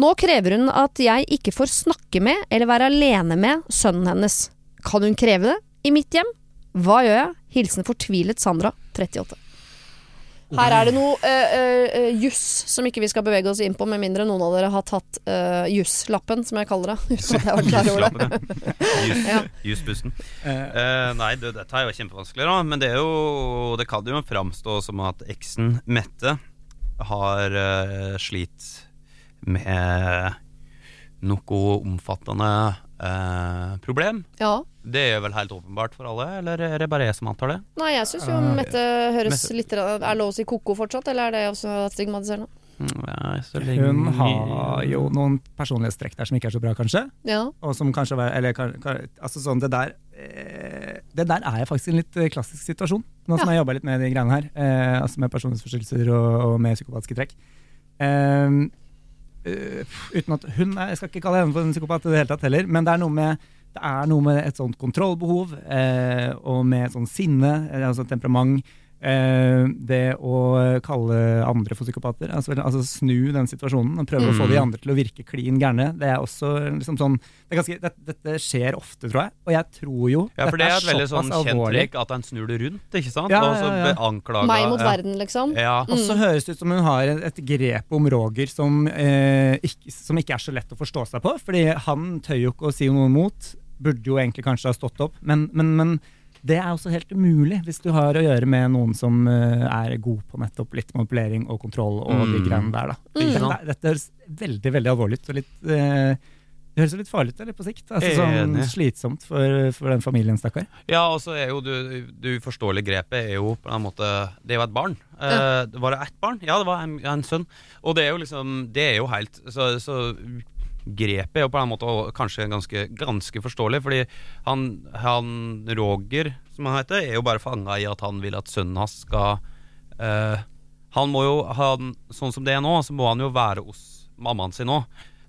[SPEAKER 1] Nå krever hun at jeg ikke får snakke med eller være alene med sønnen hennes. Kan hun kreve det? I mitt hjem? Hva gjør jeg? Hilsen fortvilet Sandra, 38. Her er det noe uh, juss som ikke vi skal bevege oss inn på, med mindre noen av dere har tatt uh, jusslappen, som jeg kaller det. [laughs]
[SPEAKER 3] Juslappen,
[SPEAKER 1] Ja.
[SPEAKER 3] nei, det, dette er jo kjempevanskelig, da. Men det er jo Det kan jo framstå som at eksen Mette har uh, slitt med noe omfattende eh, problem.
[SPEAKER 1] Ja.
[SPEAKER 3] Det er vel helt åpenbart for alle, eller er det bare jeg som antar det?
[SPEAKER 1] Nei, jeg syns jo
[SPEAKER 2] Ah,
[SPEAKER 1] Mette høres
[SPEAKER 3] Mette-
[SPEAKER 1] litt Er lov å si ko-ko fortsatt, eller er det også stigmatiserende?
[SPEAKER 3] Mm, Ja, så lenge
[SPEAKER 2] hun har jo noen personlighetstrekk der som ikke er så bra, kanskje.
[SPEAKER 1] Ja.
[SPEAKER 2] Og som kanskje var, eller, kan- kan- altså sånn, det der eh, Det der er faktisk en litt eh, klassisk situasjon, nå som
[SPEAKER 1] Ja.
[SPEAKER 2] jeg jobba litt med de greiene her. Eh, altså med personlighetsforstyrrelser og, og med psykopatiske trekk. Eh, eh, uten at hun Jeg skal ikke kalle henne for en psykopat i det hele tatt heller, men det er noe med, er noe med et sånt kontrollbehov eh, og med et sånt sinne, eh, altså temperament. Eh, det å kalle andre for psykopater, altså, altså snu den situasjonen og prøve å få
[SPEAKER 3] Mm.
[SPEAKER 2] de andre til å virke klin gærne, det er også liksom sånn det er ganske, det, Dette skjer ofte, tror jeg, og jeg tror jo
[SPEAKER 3] Ja, for det er et veldig sånn kjent trekk at en snur det rundt, ikke sant?
[SPEAKER 2] Ja,
[SPEAKER 3] Og så
[SPEAKER 2] ja, ja.
[SPEAKER 3] Og så
[SPEAKER 1] Meg mot verden, liksom.
[SPEAKER 3] Ja.
[SPEAKER 2] Og så høres det ut som hun har et, grep om Roger som, eh, ikke, som ikke er så lett å forstå seg på. Fordi han tør jo ikke å si noe imot. Burde jo egentlig kanskje ha stått opp. Men, men, men det er også helt umulig hvis du har å gjøre med noen som eh, er god på nettopp litt manipulering og kontroll og de
[SPEAKER 3] Mm.
[SPEAKER 2] greiene der. da.
[SPEAKER 3] Mm.
[SPEAKER 2] Dette, dette høres veldig veldig alvorlig ut. og litt, eh, Det høres litt farlig ut eller, på sikt. Altså, sånn slitsomt for, for den familien, stakkar.
[SPEAKER 3] Ja, og så er jo du, du uforståelige grepet er jo på en måte Det er jo et barn. Eh, var det ett barn? Ja, det var en, en sønn. Og det er jo liksom Det er jo helt Så, så grepet er jo på en måte kanskje ganske, ganske forståelig, fordi han, han Roger, som han heter, er jo bare fanga i at han vil at sønnen hans skal eh, Han må jo han, Sånn som det er nå, så må han jo være hos mammaen sin nå.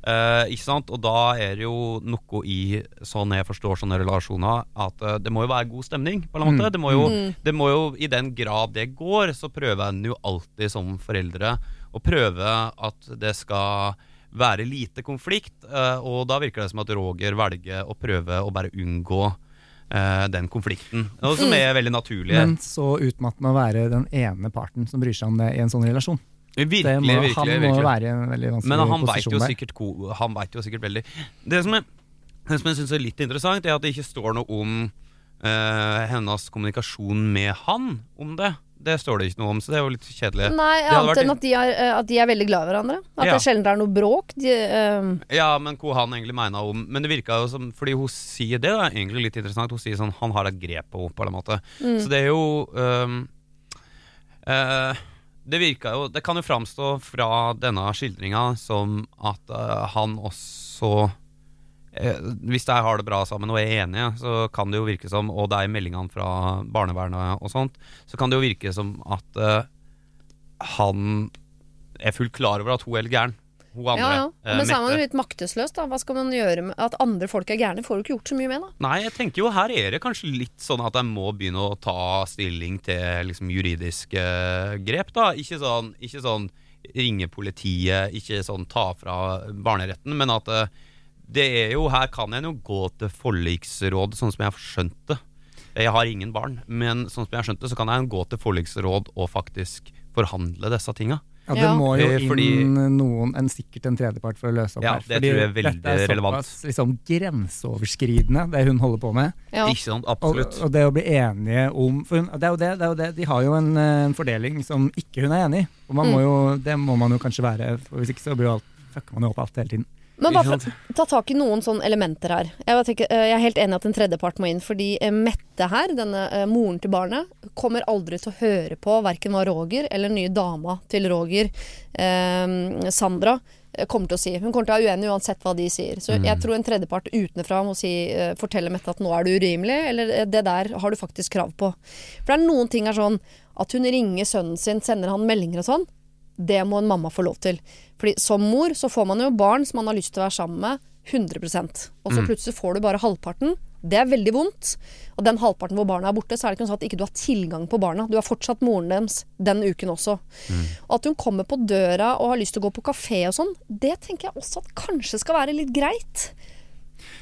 [SPEAKER 3] Eh, ikke sant? Og da er det jo noe i, sånn jeg forstår sånne relasjoner, at eh, det må jo være god stemning. på en måte.
[SPEAKER 2] Mm.
[SPEAKER 3] Det, må jo,
[SPEAKER 1] Mm.
[SPEAKER 3] det må jo, I den grad det går, så prøver en jo alltid som foreldre å prøve at det skal være lite konflikt. eh, og da virker det som at Roger velger å prøve å bare unngå eh, den konflikten. Noe som er veldig naturlig.
[SPEAKER 2] Men så utmattende å være den ene parten som bryr seg om det i en sånn relasjon.
[SPEAKER 3] virkelig,
[SPEAKER 2] det må,
[SPEAKER 3] virkelig,
[SPEAKER 2] han må være i en veldig vanskelig
[SPEAKER 3] Men han vet
[SPEAKER 2] posisjon
[SPEAKER 3] jo
[SPEAKER 2] der.
[SPEAKER 3] sikkert ko- Han vet jo sikkert veldig Det som, er, det som jeg synes er litt interessant, er at det ikke står noe om uh, hennes kommunikasjon med han om det. Det står det ikke noe om, så det er jo litt kjedelig.
[SPEAKER 1] Nei, annet enn at de, er, eh, at de er veldig glad i hverandre. At
[SPEAKER 3] Ja.
[SPEAKER 1] det sjelden er noe bråk. De, uh...
[SPEAKER 3] Ja, men hva han egentlig mener om Men det virka jo som Fordi hun sier det, er egentlig litt interessant. Hun sier sånn Han har et grep på henne, på en måte.
[SPEAKER 1] mm.
[SPEAKER 3] Så det er jo um, uh, Det virka jo Det kan jo framstå fra denne skildringa som at uh, han også Hvis de har det bra sammen og er enige, så kan det jo virke som, og det er i meldingene fra barnevernet og sånt, så kan det jo virke som at uh, han er fullt klar over at hun er litt gæren. Hun andre.
[SPEAKER 1] ja, ja.
[SPEAKER 3] Men
[SPEAKER 1] Men så er man jo litt maktesløs, da. Hva skal man gjøre med at andre folk er gærne? Får du ikke gjort så mye med, da.
[SPEAKER 3] Nei, jeg tenker jo her er det kanskje litt sånn at jeg må begynne å ta stilling til liksom juridiske grep, da. Ikke sånn, ikke sånn ringe politiet, ikke sånn ta fra barneretten, men at eh, det er jo Her kan en jo gå til forliksråd, sånn som jeg har skjønt det. Jeg har ingen barn, men sånn som jeg har skjønt det, så kan jeg gå til forliksråd og faktisk forhandle disse tinga.
[SPEAKER 2] Ja, det må jo
[SPEAKER 3] Eh,
[SPEAKER 2] inn
[SPEAKER 3] fordi-
[SPEAKER 2] noen, en sikkert en tredjepart for å løse opp
[SPEAKER 3] Ja,
[SPEAKER 2] her.
[SPEAKER 3] det tror jeg er veldig
[SPEAKER 2] dette er
[SPEAKER 3] relevant.
[SPEAKER 2] såpass liksom, grenseoverskridende, det hun holder på med.
[SPEAKER 1] Ja.
[SPEAKER 3] Ikke sant?
[SPEAKER 2] Og,
[SPEAKER 3] Absolutt.
[SPEAKER 2] og det å bli enige om For hun, det, er jo det, det er jo det, de har jo en, en fordeling som ikke hun er enig i. Og man må
[SPEAKER 1] Mm.
[SPEAKER 2] jo, det må man jo kanskje være, for hvis ikke så blir jo alt, fucker man jo opp alt hele tiden.
[SPEAKER 1] Men bare for ta tak i noen sånne elementer her. Jeg, tenker, eh, jeg er helt enig i at en tredjepart må inn, fordi eh, Mette her, denne eh, moren til barnet, kommer aldri til å høre på verken hva Roger eller den nye dama til Roger, eh, Sandra, kommer til å si. Hun kommer til å være uenig uansett hva de sier. Så jeg tror en tredjepart utenfra må si, fortelle Mette at nå er du urimelig, eller det der har du faktisk krav på. For det er noen ting er sånn at hun ringer sønnen sin, sender han meldinger og sånn. Det må en mamma få lov til. Fordi som mor så får man jo barn som man har lyst til å være sammen med 100% Og så
[SPEAKER 3] Mm.
[SPEAKER 1] plutselig får du bare halvparten. Det er veldig vondt. Og den halvparten hvor barna er borte, så er det ikke sånn at ikke du har tilgang på barna. Du er fortsatt moren deres den uken også. Og at hun kommer på døra og har lyst til å gå på kafé og sånn, det tenker jeg også at kanskje skal være litt greit.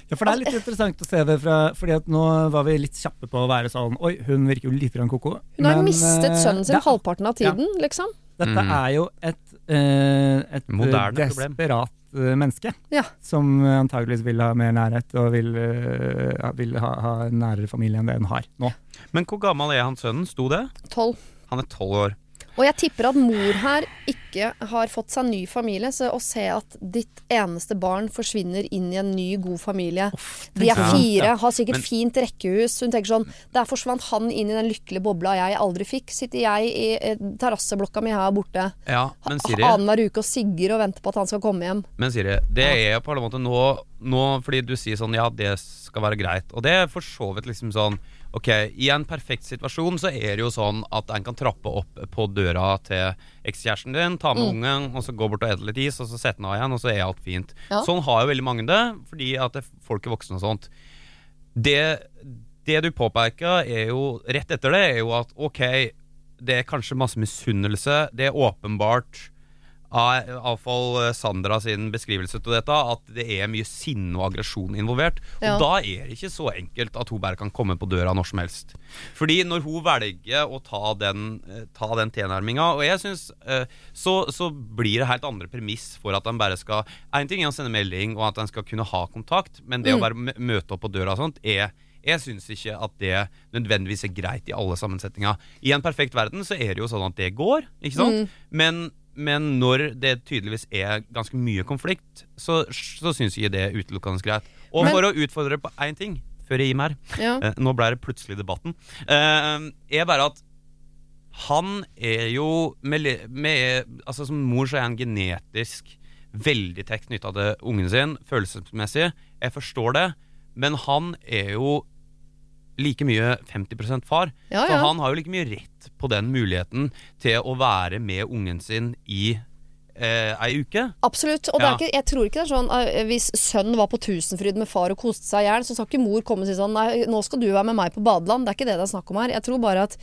[SPEAKER 2] Ja, for det er litt interessant å se det fra Fordi at nå var vi litt kjappe på å være sånn Oi, hun virker jo litt koko.
[SPEAKER 1] Hun har
[SPEAKER 2] Men,
[SPEAKER 1] mistet
[SPEAKER 2] eh,
[SPEAKER 1] sønnen sin
[SPEAKER 2] det-
[SPEAKER 1] halvparten av tiden, liksom.
[SPEAKER 2] Dette
[SPEAKER 3] mm.
[SPEAKER 2] er jo et, eh, et eh,
[SPEAKER 3] Moderne problem.
[SPEAKER 2] desperat eh, menneske.
[SPEAKER 1] Ja.
[SPEAKER 2] Som antageligvis vil ha mer nærhet og vil, uh, vil ha, ha nærere familie enn det hun har nå.
[SPEAKER 3] Men hvor gammel er han sønnen? Sto det?
[SPEAKER 1] Tolv.
[SPEAKER 3] Han er tolv år.
[SPEAKER 1] Og jeg tipper at mor her ikke har fått seg ny familie, så å se at ditt eneste barn forsvinner inn i en ny, god familie De er fire, har sikkert
[SPEAKER 3] Men-
[SPEAKER 1] fint rekkehus. Hun tenker sånn Der forsvant han inn i den lykkelige bobla jeg aldri fikk. Sitter jeg i eh, terrasseblokka mi her borte
[SPEAKER 3] Ja,
[SPEAKER 1] annenhver uke og sigger og venter på at han skal komme hjem.
[SPEAKER 3] men Siri det er på en måte nå, nå Fordi du sier sånn Ja, det skal være greit. Og det er for så vidt liksom sånn Ok, i en perfekt situasjon så er det jo sånn at en kan trappe opp på døra til ekskjæresten din, ta med
[SPEAKER 1] Mm.
[SPEAKER 3] ungen, og så gå bort og ete litt is, og så sette den av igjen, og så er alt fint.
[SPEAKER 1] Ja.
[SPEAKER 3] Sånn har jo veldig mange det, fordi at det, folk er voksne og sånt. Det, det du påpeker, er jo rett etter det, er jo at ok, det er kanskje masse misunnelse. Det er åpenbart av iallfall Sandra sin beskrivelse til dette, at det er mye sinne og aggresjon involvert.
[SPEAKER 1] Ja.
[SPEAKER 3] Og da er det ikke så enkelt at hun bare kan komme på døra når som helst. Fordi når hun velger å ta den, eh, ta den tilnærminga, og jeg synes eh, så, så blir det helt andre premiss for at han bare skal En ting er å sende melding og at han skal kunne ha kontakt, men det
[SPEAKER 1] Mm.
[SPEAKER 3] å bare møte opp på døra og sånt, er Jeg syns ikke at det nødvendigvis er greit i alle sammensetninger. I en perfekt verden så er det jo sånn at det går, ikke sant? Men, men når det tydeligvis er ganske mye konflikt, så, så syns jeg det er utelukkende greit. Og
[SPEAKER 1] Men-
[SPEAKER 3] for å utfordre på én ting, før jeg gir meg her
[SPEAKER 1] Ja.
[SPEAKER 3] eh, Nå ble det plutselig debatten. Eh, er bare at han er jo med, med, altså Som mor så er han genetisk veldig tett knytta til ungen sin, følelsesmessig. Jeg forstår det, men han er jo like mye 50% far.
[SPEAKER 1] Ja,
[SPEAKER 3] Så han har jo like mye rett på den muligheten til å være med ungen sin i eh, ei uke.
[SPEAKER 1] Absolutt. Og det
[SPEAKER 3] Ja.
[SPEAKER 1] er ikke, jeg tror ikke det er sånn eh, hvis sønnen var på Tusenfryd med far og koste seg i hjel, så skal ikke mor komme og si sånn Nei, nå skal du være med meg på badeland. Det er ikke det det er snakk om her. Jeg tror bare at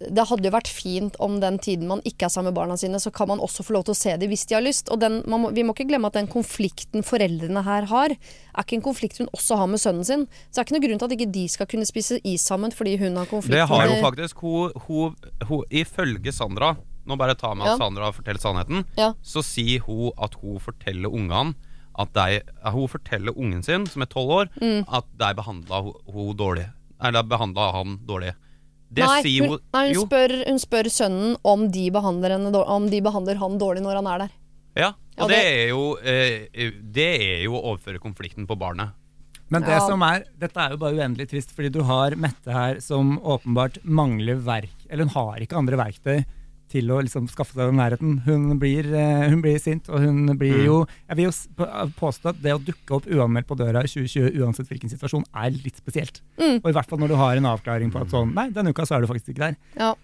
[SPEAKER 1] det hadde jo vært fint om den tiden man ikke er sammen med barna sine, så kan man også få lov til å se dem hvis de har lyst. Og den, må, vi må ikke glemme at den konflikten foreldrene her har, er ikke en konflikt hun også har med sønnen sin. Så det er ikke noe grunn til at ikke de skal kunne spise is sammen fordi hun har konflikt
[SPEAKER 3] Det har
[SPEAKER 1] hun
[SPEAKER 3] faktisk hun, hun, hun Ifølge Sandra Nå bare ta med at
[SPEAKER 1] Ja.
[SPEAKER 3] Sandra forteller sannheten.
[SPEAKER 1] Ja.
[SPEAKER 3] Så sier hun at hun forteller ungene at de, Hun forteller ungen sin, som er tolv år,
[SPEAKER 1] Mm.
[SPEAKER 3] at de behandla hun dårlig. Eller behandla han dårlig. Det
[SPEAKER 1] Nei,
[SPEAKER 3] sier
[SPEAKER 1] hun, nei hun,
[SPEAKER 3] Jo.
[SPEAKER 1] spør, hun spør sønnen om de, behandler henne, om de behandler han dårlig når han er der.
[SPEAKER 3] Ja,
[SPEAKER 1] Ja,
[SPEAKER 3] og det
[SPEAKER 1] det-
[SPEAKER 3] er jo eh, Det er jo å overføre konflikten på barnet.
[SPEAKER 2] Men det
[SPEAKER 1] Ja.
[SPEAKER 2] som er, dette er jo bare uendelig trist, fordi du har Mette her som åpenbart mangler verk Eller hun har ikke andre verktøy til å liksom skaffe seg den nærheten. Hun blir, eh, hun blir sint, og hun blir
[SPEAKER 3] Mm.
[SPEAKER 2] jo Jeg vil jo påstå at det å dukke opp uanmeldt på døra i 2020, uansett hvilken situasjon, er litt spesielt.
[SPEAKER 1] Mm.
[SPEAKER 2] Og i hvert fall når du har en avklaring på at sånn Nei, denne uka så er du faktisk ikke der.
[SPEAKER 1] Ja.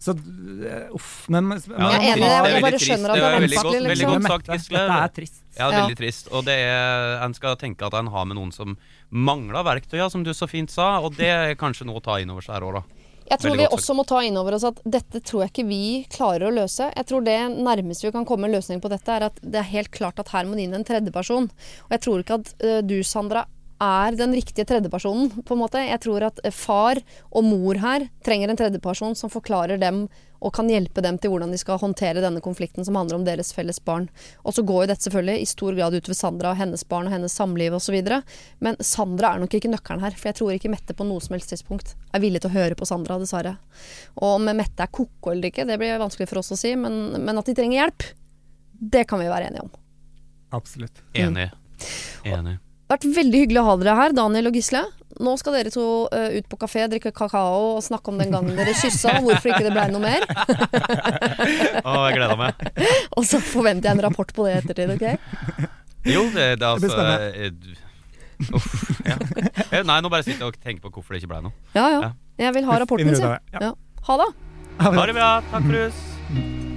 [SPEAKER 2] Så eh, uff. Men, men
[SPEAKER 3] Ja,
[SPEAKER 1] Jeg er enig,
[SPEAKER 3] det
[SPEAKER 1] jeg bare skjønner at
[SPEAKER 3] Det
[SPEAKER 1] det er
[SPEAKER 3] vanskelig. veldig godt-
[SPEAKER 1] liksom.
[SPEAKER 3] godt sagt, Gisle.
[SPEAKER 2] Dette er trist.
[SPEAKER 3] Ja,
[SPEAKER 1] Ja.
[SPEAKER 3] veldig trist. Og det er, en skal tenke at en har med noen som mangler verktøya, som du så fint sa. Og det er kanskje noe å ta inn over seg her òg, da.
[SPEAKER 1] Jeg tror vi også må ta inn over oss at dette tror jeg ikke vi klarer å løse. Jeg tror det nærmeste vi kan komme en løsning på dette, er at det er helt klart at her må det inn en tredjeperson. Og jeg tror ikke at eh, du, Sandra, er den riktige tredjepersonen, på en måte. Jeg tror at eh, far og mor her trenger en tredjeperson som forklarer dem og kan hjelpe dem til hvordan de skal håndtere denne konflikten som handler om deres felles barn. Og så går jo dette selvfølgelig i stor grad utover Sandra og hennes barn og hennes samliv osv. Men Sandra er nok ikke nøkkelen her, for jeg tror ikke Mette på noe som helst tidspunkt er villig til å høre på Sandra, dessverre. Og om Mette er ko-ko eller ikke, det blir vanskelig for oss å si, men, men at de trenger hjelp, det kan vi være enige om.
[SPEAKER 2] Absolutt.
[SPEAKER 3] Enig. Enig.
[SPEAKER 1] Det har vært veldig hyggelig å ha dere her, Daniel og Gisle. Nå skal dere to uh, ut på kafé, drikke kakao og snakke om den gangen dere kyssa, og hvorfor ikke det blei noe mer. [laughs]
[SPEAKER 3] Å, jeg gleder meg. [laughs]
[SPEAKER 1] Og så forventer jeg en rapport på det i ettertid, ok?
[SPEAKER 3] Jo, det, det er altså det Uff. Ja. Nei, nå bare sitter jeg og tenker på hvorfor det ikke ble noe.
[SPEAKER 1] Ja ja.
[SPEAKER 3] Ja.
[SPEAKER 1] Jeg vil ha rapporten sin.
[SPEAKER 2] Ja.
[SPEAKER 1] Ja. Ha det.
[SPEAKER 3] Ha det bra. Takk for oss.